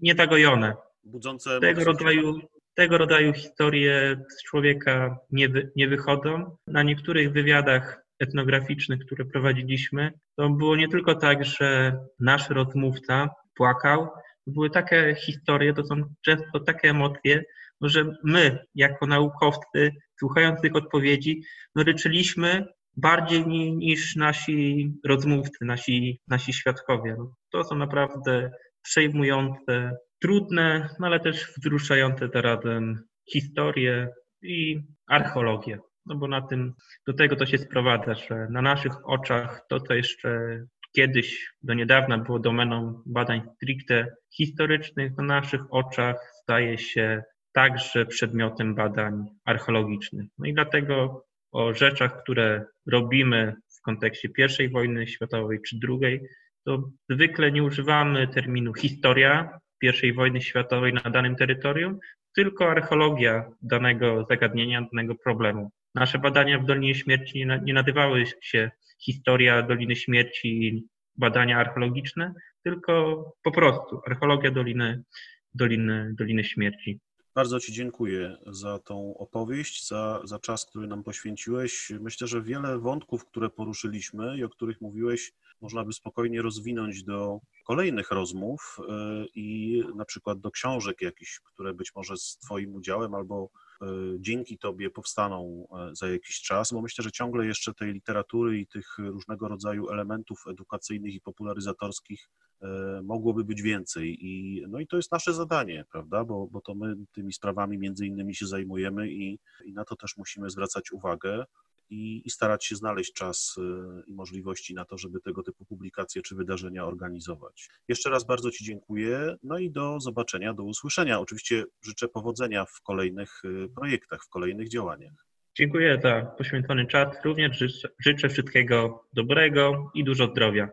niezagojone. Budzące Tego rodzaju, tego rodzaju historie z człowieka nie, wy, nie wychodzą. Na niektórych wywiadach etnograficznych, które prowadziliśmy, to było nie tylko tak, że nasz rozmówca płakał, były takie historie, to są często takie emocje, że my, jako naukowcy, słuchając tych odpowiedzi, no ryczyliśmy bardziej niż nasi rozmówcy, nasi, nasi świadkowie. No, to są naprawdę przejmujące, trudne, no ale też wzruszające zarazem historie i archeologię. No bo na tym, do tego to się sprowadza, że na naszych oczach to, co jeszcze kiedyś, do niedawna było domeną badań stricte historycznych, na naszych oczach staje się także przedmiotem badań archeologicznych. No i dlatego o rzeczach, które robimy w kontekście I wojny światowej czy II, to zwykle nie używamy terminu historia I wojny światowej na danym terytorium, tylko archeologia danego zagadnienia, danego problemu. Nasze badania w Dolinie Śmierci nie nazywały się historia Doliny Śmierci, badania archeologiczne, tylko po prostu archeologia Doliny, Doliny, Doliny Śmierci. Bardzo Ci dziękuję za tą opowieść, za, za czas, który nam poświęciłeś. Myślę, że wiele wątków, które poruszyliśmy i o których mówiłeś, można by spokojnie rozwinąć do kolejnych rozmów y, i na przykład do książek jakichś, które być może z Twoim udziałem albo y, dzięki Tobie powstaną y, za jakiś czas, bo myślę, że ciągle jeszcze tej literatury i tych różnego rodzaju elementów edukacyjnych i popularyzatorskich mogłoby być więcej. I, no i to jest nasze zadanie, prawda? Bo, bo to my tymi sprawami między innymi się zajmujemy i, i na to też musimy zwracać uwagę i, i starać się znaleźć czas i możliwości na to, żeby tego typu publikacje czy wydarzenia organizować. Jeszcze raz bardzo Ci dziękuję, no i do zobaczenia, do usłyszenia. Oczywiście życzę powodzenia w kolejnych projektach, w kolejnych działaniach. Dziękuję za poświęcony czas. Również życzę wszystkiego dobrego i dużo zdrowia.